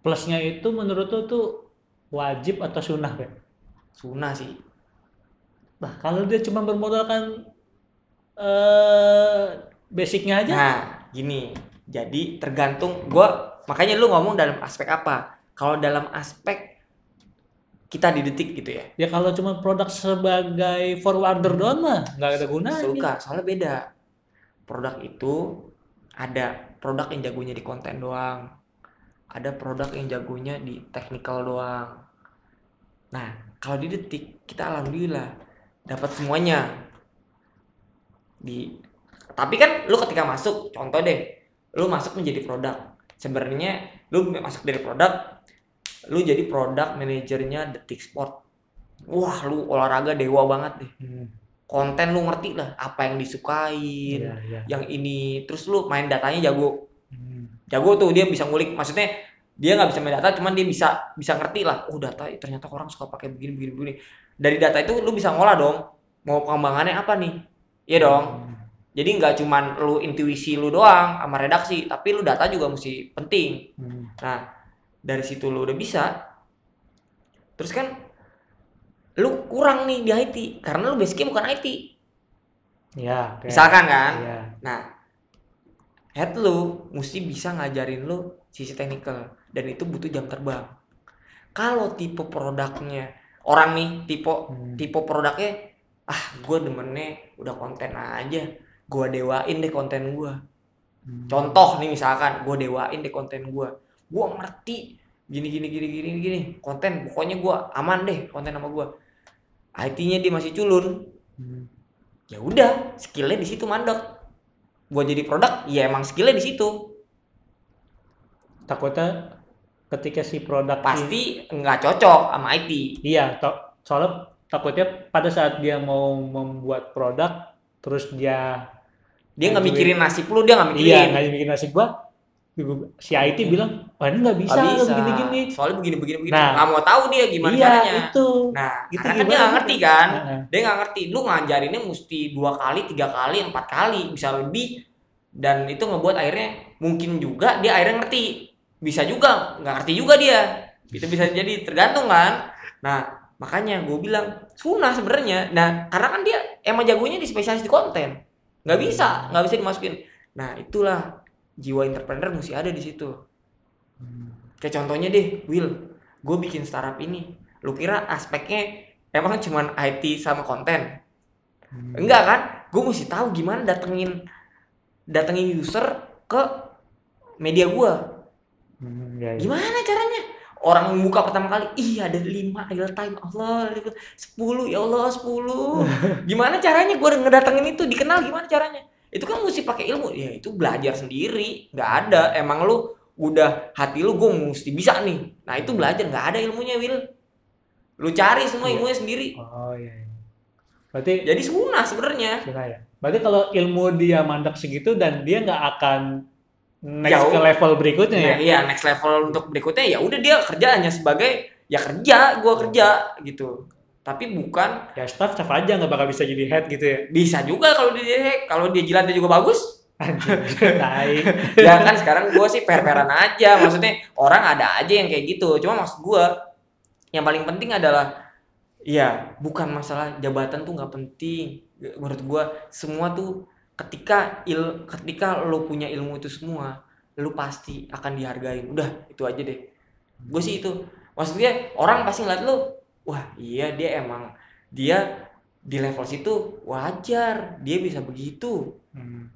Plusnya itu menurut lu tuh wajib atau sunnah Pak? sunah sih. Nah, kalau dia cuma bermodalkan eh basicnya aja, nah gini. Jadi tergantung gua makanya lu ngomong dalam aspek apa? Kalau dalam aspek kita di detik gitu ya. Ya kalau cuma produk sebagai forwarder doang mah nggak ada gunanya. suka soalnya beda. Produk itu ada produk yang jagonya di konten doang ada produk yang jagonya di technical doang. Nah kalau di detik kita alhamdulillah dapat semuanya. Di tapi kan lu ketika masuk contoh deh lu masuk menjadi produk sebenarnya lu masuk dari produk lu jadi produk manajernya detik sport wah lu olahraga dewa banget deh Hmm. konten lu ngerti lah apa yang disukain Iya, iya. yang ini terus lu main datanya jago Hmm. jago tuh dia bisa ngulik maksudnya dia nggak bisa main data cuman dia bisa bisa ngerti lah oh data ternyata orang suka pakai begini begini begini dari data itu lu bisa ngolah dong mau pengembangannya apa nih iya dong Hmm. Jadi nggak cuman lu intuisi lu doang sama redaksi tapi lu data juga mesti penting Hmm. nah dari situ lu udah bisa terus kan lu kurang nih di IT karena lu basicnya bukan IT Ya, kayak- misalkan kan Iya. Nah, head lu mesti bisa ngajarin lu sisi teknikal dan itu butuh jam terbang. Kalau tipe produknya orang nih tipe Hmm. tipe produknya ah gue demennya udah konten aja, gue dewain deh konten gue. Hmm. Contoh nih misalkan gue dewain deh konten gue, gue ngerti gini gini gini gini gini konten pokoknya gue aman deh konten sama gue. IT-nya dia masih culun, Hmm. ya udah skillnya di situ mandek buat jadi produk ya emang skillnya di situ Takutnya ketika si produk pasti nggak cocok sama IT Iya, to- soalnya takutnya pada saat dia mau membuat produk, terus dia dia nggak Ngajuin. mikirin nasib lu dia nggak mikirin. Iya nggak bikin nasib gua, si IT bilang, wah ini nggak bisa, Nggak nggak bisa. begini-gini. soalnya begini begini. Begini Nah. nggak mau tahu dia gimana iya caranya. itu. nah Itu karena kan dia nggak ngerti kan? Heeh. dia nggak ngerti. Lu ngajarinnya mesti dua kali tiga kali empat kali bisa lebih. Dan itu ngebuat akhirnya mungkin juga dia akhirnya ngerti. Bisa juga nggak ngerti juga dia. Itu bisa jadi tergantung kan? Nah makanya gue bilang sunah sebenarnya. Nah karena kan dia emang jagonya di spesialis di konten nggak bisa nggak bisa dimasukin. Nah itulah jiwa entrepreneur mesti ada di situ. Kayak contohnya deh Will gue bikin startup ini. Lu kira aspeknya emang cuman IT sama konten? Hmm. enggak kan? Gue mesti tahu gimana datengin datengin user ke media gue Hmm, iya, iya. gimana caranya orang buka pertama kali iya ada lima real time Allah 10 ya Allah 10 [LAUGHS] gimana caranya gue ngedatengin itu? Dikenal gimana caranya? Itu kan mesti pakai ilmu. Ya itu belajar sendiri. Nggak ada. Emang lu udah hati lu gue mesti bisa nih. Nah itu belajar. Nggak ada ilmunya Will lu cari semua Iya. ilmunya sendiri. Oh iya. iya. Berarti jadi sunah sebenarnya. Cina ya. Berarti kalau ilmu dia mandek segitu dan dia nggak akan next Jauh. ke level berikutnya ya. Nah, iya next level untuk berikutnya ya udah dia kerja hanya sebagai ya kerja gua kerja gitu tapi bukan Ya staff staff aja nggak bakal bisa jadi head gitu ya. bisa juga kalau dia kalau dia jilatnya juga bagus. Tai. [LAUGHS] ya kan sekarang gua sih per-peran aja maksudnya orang ada aja yang kayak gitu cuma maksud gua yang paling penting adalah ya bukan masalah jabatan tuh nggak penting menurut gua semua tuh ketika il ketika lo punya ilmu itu semua lo pasti akan dihargain. Udah itu aja deh. Gue sih itu. Maksudnya orang pasti ngeliat lo wah iya dia emang dia di level situ wajar dia bisa begitu. Hmm.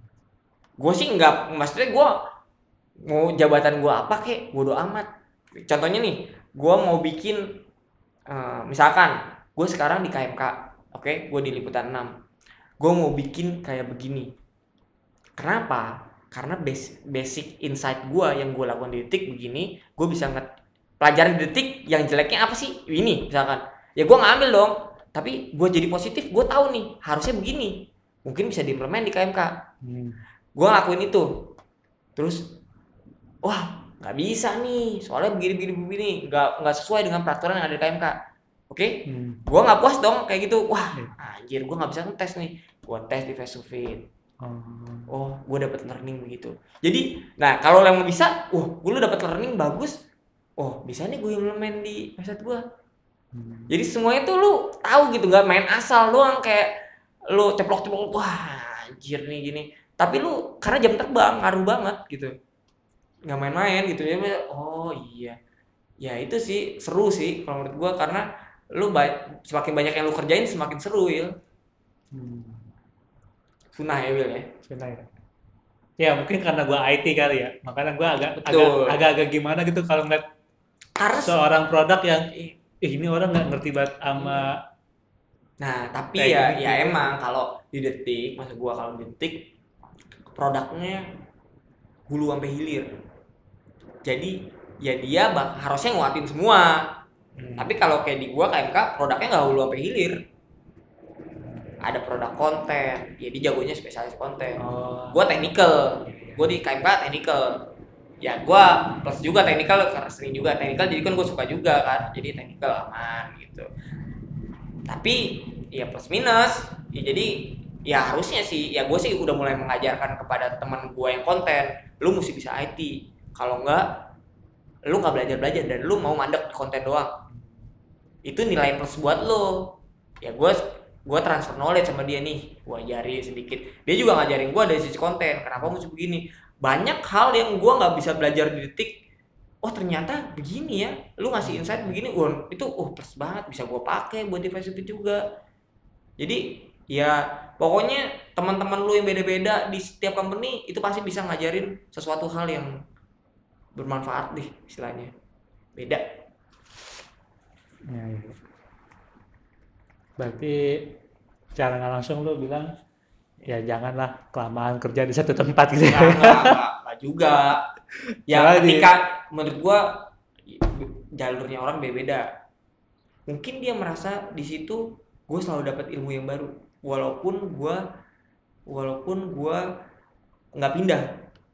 gue sih nggak maksudnya gue mau jabatan gue apa kek bodo amat. Contohnya nih gue mau bikin eh, misalkan gue sekarang di KMK oke? Gue di liputan 6 gue mau bikin kayak begini. Kenapa? Karena basic, basic insight gue yang gue lakukan di detik begini gue bisa nge pelajarin di detik yang jeleknya apa sih? Ini misalkan. Ya gue ngambil dong tapi gue jadi positif gue tahu nih harusnya begini. Mungkin bisa diimplement di KMK Hmm. gue ngelakuin itu. Terus wah nggak bisa nih. Soalnya begini begini. Begini nggak nggak sesuai dengan peraturan yang ada di KMK oke? Hmm. gue nggak puas dong kayak gitu. Wah Iya. anjir gue nggak bisa ngetes nih gue tes di to face. Oh. oh gue dapet learning begitu. Jadi nah kalau yang bisa wah gue lu dapet learning bagus. Oh bisa nih gue implement di website gue Hmm. jadi semuanya tuh lu tahu gitu nggak main asal doang kayak lu ceplok-ceplok wah anjir nih gini. Tapi lu karena jam terbang ngaruh banget gitu. Nggak main-main gitu ya oh iya. Ya itu sih seru sih kalau menurut gua karena lu ba- semakin banyak yang lu kerjain semakin seru ya Hmm. Sunah ya Will ya Cina ya. Ya mungkin karena gua IT kali ya, makanya gua agak agak Betul. agak-agak gimana gitu kalau ngeliat karena seorang produk yang ih ini orang nggak ngerti banget sama Nah, tapi ya gitu. ya emang kalau di detik, maksud gua kalau di detik produknya hulu sampai hilir jadi ya dia bak- harusnya nguatin semua Hmm. tapi kalau kayak di gua KMK produknya nggak hulu sampai hilir ada produk konten jadi jagonya spesialis konten. Oh. Gue technical gue di KMK technical. Ya gue plus juga technical karena sering juga technical jadi kan gue suka juga kan jadi technical aman gitu. Tapi ya plus minus ya jadi ya harusnya sih ya gue sih udah mulai mengajarkan kepada teman gue yang konten lu mesti bisa IT kalau enggak lu nggak belajar belajar dan lu mau mandek di konten doang. Itu nilai plus buat lo ya gue gue transfer knowledge sama dia nih. Gue ajarin sedikit. Dia juga ngajarin gue dari sisi konten. Kenapa mesti begini? Banyak hal yang gue nggak bisa belajar di detik. Oh ternyata begini ya. Lu ngasih insight begini wah itu oh plus banget. Bisa gue pakai buat itu juga. Jadi ya pokoknya teman-teman lu yang beda-beda di setiap company itu pasti bisa ngajarin sesuatu hal yang bermanfaat deh istilahnya. Beda. Ya, iya. Berarti secara nggak langsung lu bilang ya janganlah kelamaan kerja di satu tempat gitu. Nggak, nggak, nggak, nggak juga. Ya Soalnya di- ketika menurut gua jalurnya orang beda-beda. Mungkin dia merasa di situ gue selalu dapat ilmu yang baru, walaupun gua walaupun gua nggak pindah.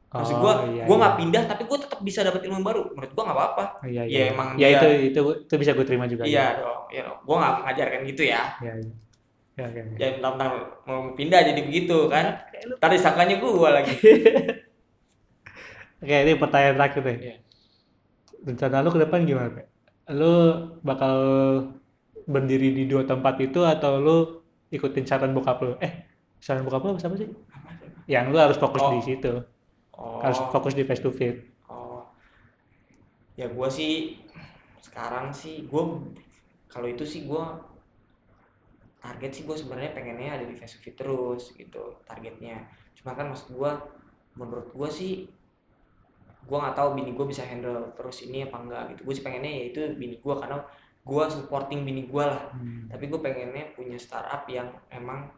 Maksud gua, Oh, iya, gua iya. nggak pindah, tapi gua tetap bisa dapat ilmu yang baru. Menurut gua nggak apa-apa. Oh, iya, Ya, iya. emang ya dia- itu itu itu bisa gue terima juga. Iya dong, ya dong. Gua nggak mengajarkan gitu ya. Iya, iya. Ya, oke, oke. Jangan tentang mau pindah jadi begitu kan. Tadi sangkanya gua lagi. [LAUGHS] Oke, ini pertanyaan terakhir deh. Iya. Rencana lu ke depan gimana, Pak? Lu bakal berdiri di dua tempat itu atau lu ikutin saran bokap lu? Eh, saran bokap lu apa sih? Yang lu harus fokus Oh. di situ. Oh. Harus fokus di face to face. Oh, ya gue sih sekarang sih gue kalau itu sih gue target sih gue sebenarnya pengennya ada di face terus gitu targetnya. Cuma kan maksud gue menurut gue sih gue nggak tahu bini gue bisa handle terus ini apa enggak gitu. Gue sih pengennya ya itu bini gue karena gue supporting bini gue lah. Hmm. Tapi gue pengennya punya startup yang emang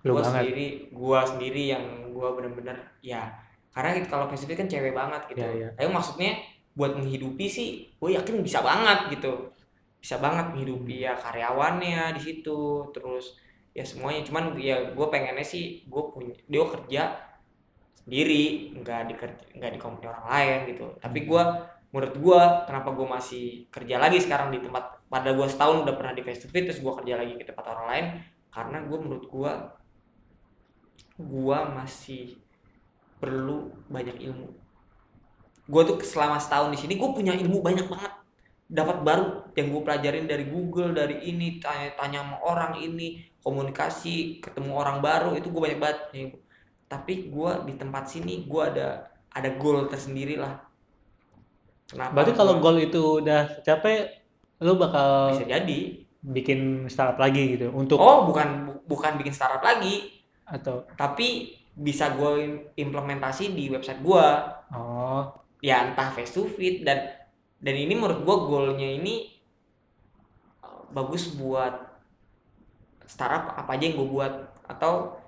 gue sendiri gua sendiri yang gua bener-bener ya karena gitu, kalau face kan cewek banget gitu Iya, iya. tapi maksudnya buat menghidupi sih gue yakin bisa banget gitu bisa banget menghidupi ya karyawannya di situ terus ya semuanya. Cuman ya gue pengennya sih gue punya dia kerja sendiri nggak di nggak di company orang lain gitu. Tapi gue menurut gue kenapa gue masih kerja lagi sekarang di tempat pada gue setahun udah pernah di face to face terus gue kerja lagi ke tempat orang lain karena gue menurut gue gue masih perlu banyak ilmu. Gue tuh selama setahun di sini gue punya ilmu banyak banget dapat baru yang gue pelajarin dari Google dari ini tanya-tanya sama orang ini komunikasi ketemu orang baru itu gue banyak banget. Nih tapi gue di tempat sini gue ada ada goal tersendiri lah. Kenapa Berarti kalau goal itu udah tercapai, lu bakal bisa jadi. bikin startup lagi gitu untuk oh bukan bu- bukan bikin startup lagi. Atau tapi bisa gue implementasi di website gue oh. Ya entah face to face dan dan ini menurut gue goalnya ini uh, bagus buat startup apa aja yang gue buat. Atau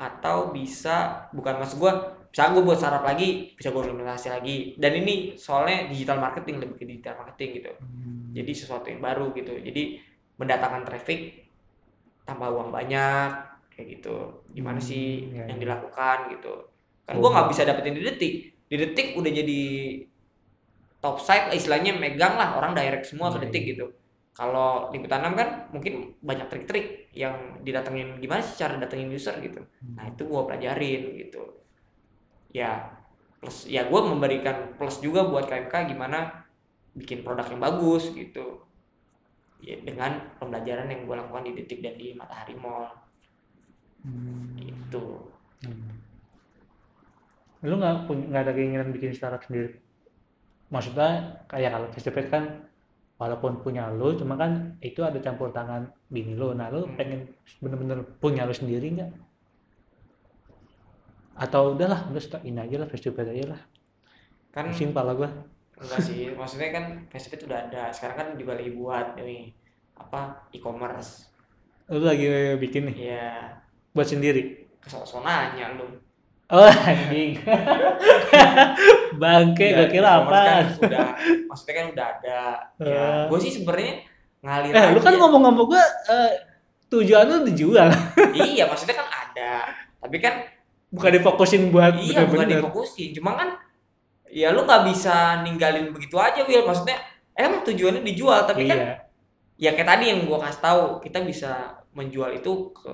atau bisa bukan maksud gue bisa gue buat startup lagi bisa gue implementasi lagi. Dan ini soalnya digital marketing lebih ke digital marketing gitu. Hmm, jadi sesuatu yang baru gitu. Jadi mendatangkan traffic tambah uang banyak kayak gitu. Gimana Hmm, sih iya, yang iya. dilakukan gitu. Kan Oh. gua nggak bisa dapetin di detik. Di detik udah jadi top site lah istilahnya megang lah orang direct semua ke Iya, detik gitu. Kalau di tanam kan mungkin banyak trik-trik yang didatengin gimana sih cara datengin user gitu. Nah itu gua pelajarin gitu. Ya plus ya gua memberikan plus juga buat KMK gimana bikin produk yang bagus gitu. Ya dengan pembelajaran yang gue lakukan di detik dan di matahari mall. Hmm, gitu. Hmm. lu nggak nggak ada keinginan bikin startup sendiri maksudnya kayak kalau face to face kan walaupun punya lu cuma kan itu ada campur tangan bini lu. Nah lu Hmm. pengen bener-bener punya lu sendiri nggak? Atau udahlah udah start ini aja lah face to face aja lah. Kan pusing pala gua. Enggak sih maksudnya kan Facebook udah ada. Sekarang kan juga lagi buat ini apa e-commerce. Lu lagi bikin nih? Ya buat sendiri? Kesonanya lu Oh anjing. [LAUGHS] Bangke, gue Udah, kira apa? kan udah maksudnya kan udah ada ya Eh. gue sih sebenarnya ngalir Eh, lu kan ngomong sama gue eh, tujuan lu dijual, [LAUGHS] iya maksudnya kan ada tapi kan bukan difokusin buat iya bukan bener-bener. difokusin cuma kan ya lu nggak bisa ninggalin begitu aja Will maksudnya emang tujuannya dijual tapi kan Iya. ya kayak tadi yang gua kasih tahu kita bisa menjual itu ke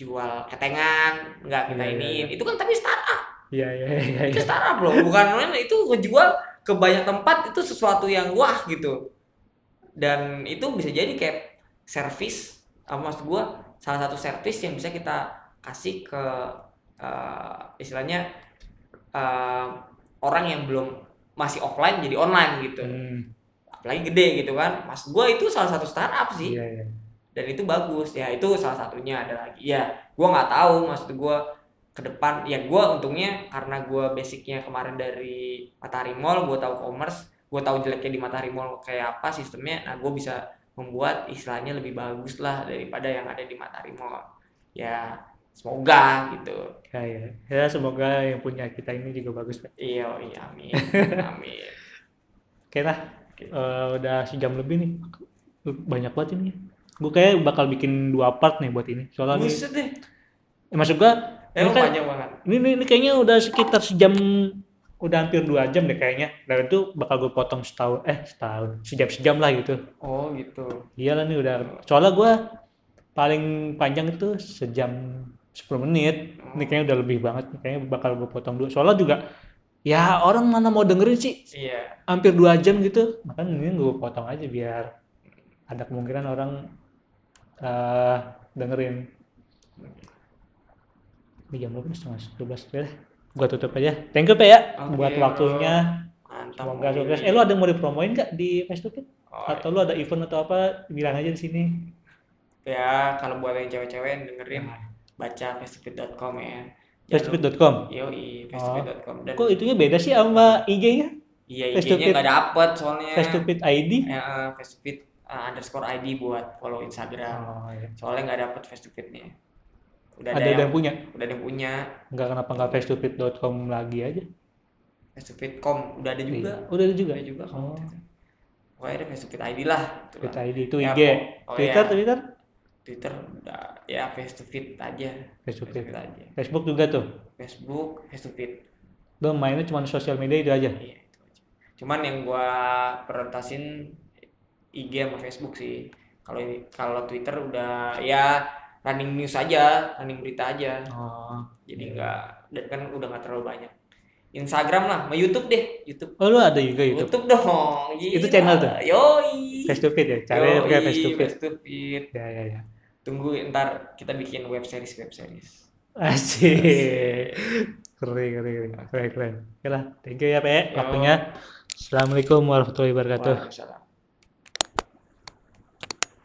jual ketengan nggak kita iya, ini iya. itu kan tapi startup Iya, iya, iya. itu iya. startup loh bukan main itu ngejual ke banyak tempat itu sesuatu yang wah gitu dan itu bisa jadi kayak service apa maksud gua salah satu service yang bisa kita kasih ke eh, istilahnya eh, orang yang belum masih offline jadi online gitu Hmm, apalagi gede gitu kan mas gua itu salah satu startup sih iya, iya. Dan itu bagus ya itu salah satunya ada lagi ya gua nggak tahu maksud gua ke depan ya gua untungnya karena gua basicnya kemarin dari Matahari Mall gua tahu commerce gua tahu jeleknya di Matahari Mall kayak apa sistemnya nah gua bisa membuat istilahnya lebih bagus lah daripada yang ada di Matahari Mall ya semoga gitu Ya, ya. Ya, semoga yang punya kita ini juga bagus. Pak. iya iya amin [LAUGHS] amin Oke lah, Oke. Eh, udah sejam lebih nih. Banyak banget ini. Gue kayak bakal bikin dua part nih buat ini. Soalnya nih, buset deh eh, maksud gua ini kan panjang banget ini, ini, ini kayaknya udah sekitar sejam udah hampir dua jam deh kayaknya. Dan itu bakal gue potong setahun eh setahun sejam sejam lah gitu. oh gitu Iya lah nih udah. Soalnya gua paling panjang itu sejam 10 menit. Ini kayaknya udah lebih banget. nih. Kayaknya bakal gue potong dulu. Soalnya juga ya orang mana mau dengerin sih iya hampir dua jam gitu. Makanya ini gue potong aja biar ada kemungkinan orang eh dengerin. Ini jam berapa? Setengah 12 ya. Gue tutup aja. Thank you ya Oke, buat waktunya. mantap Semoga sukses. Eh lu ada yang mau dipromoin nggak di Facebook? Oh, Atau lu ada event atau apa? Bilang aja di sini. ya kalau buat yang cewek-cewek dengerin Nah. baca fastfood.com ya Fastfood.com. yoi fastfood.com dan Kok itunya beda sih sama IG-nya? iya IG-nya nggak dapet soalnya Fastfood ID? ya eh, fastfood uh, underscore ID buat follow Instagram Oh, iya. soalnya nggak dapet fastfood-nya udah Ada ada, yang yang, punya? udah ada yang punya Enggak kenapa nggak fastfood.com lagi aja? fastfood.com udah ada juga Iya. Udah ada juga. ada juga Oh, pokoknya ada fastfood ID lah gitu Fastfood lah. ID itu Ya, IG. oh, Twitter, iya. Twitter, Twitter udah ya fastfood aja Facebook. fastfood aja Facebook juga tuh. Facebook fastfood Lo mainnya cuma sosial media itu aja. Iya, itu aja. Cuman yang gua prioritasin IG sama Facebook sih. Kalau kalau Twitter udah ya running news aja, running berita aja. Oh. Jadi enggak dan kan udah nggak terlalu banyak. Instagram lah, sama YouTube deh, YouTube. Oh, lu ada juga YouTube. YouTube dong. Itu gila. channel tuh? Yoi. Face to face ya. Caranya pakai face to face. Face to face. Ya, ya, ya. Tunggu ntar kita bikin web series web series. Asik. Keren, keren, keren. Keren, keren. Oke lah. Thank you ya. Yo. Waktunya. Assalamualaikum warahmatullahi wabarakatuh. Waalaikumsalam.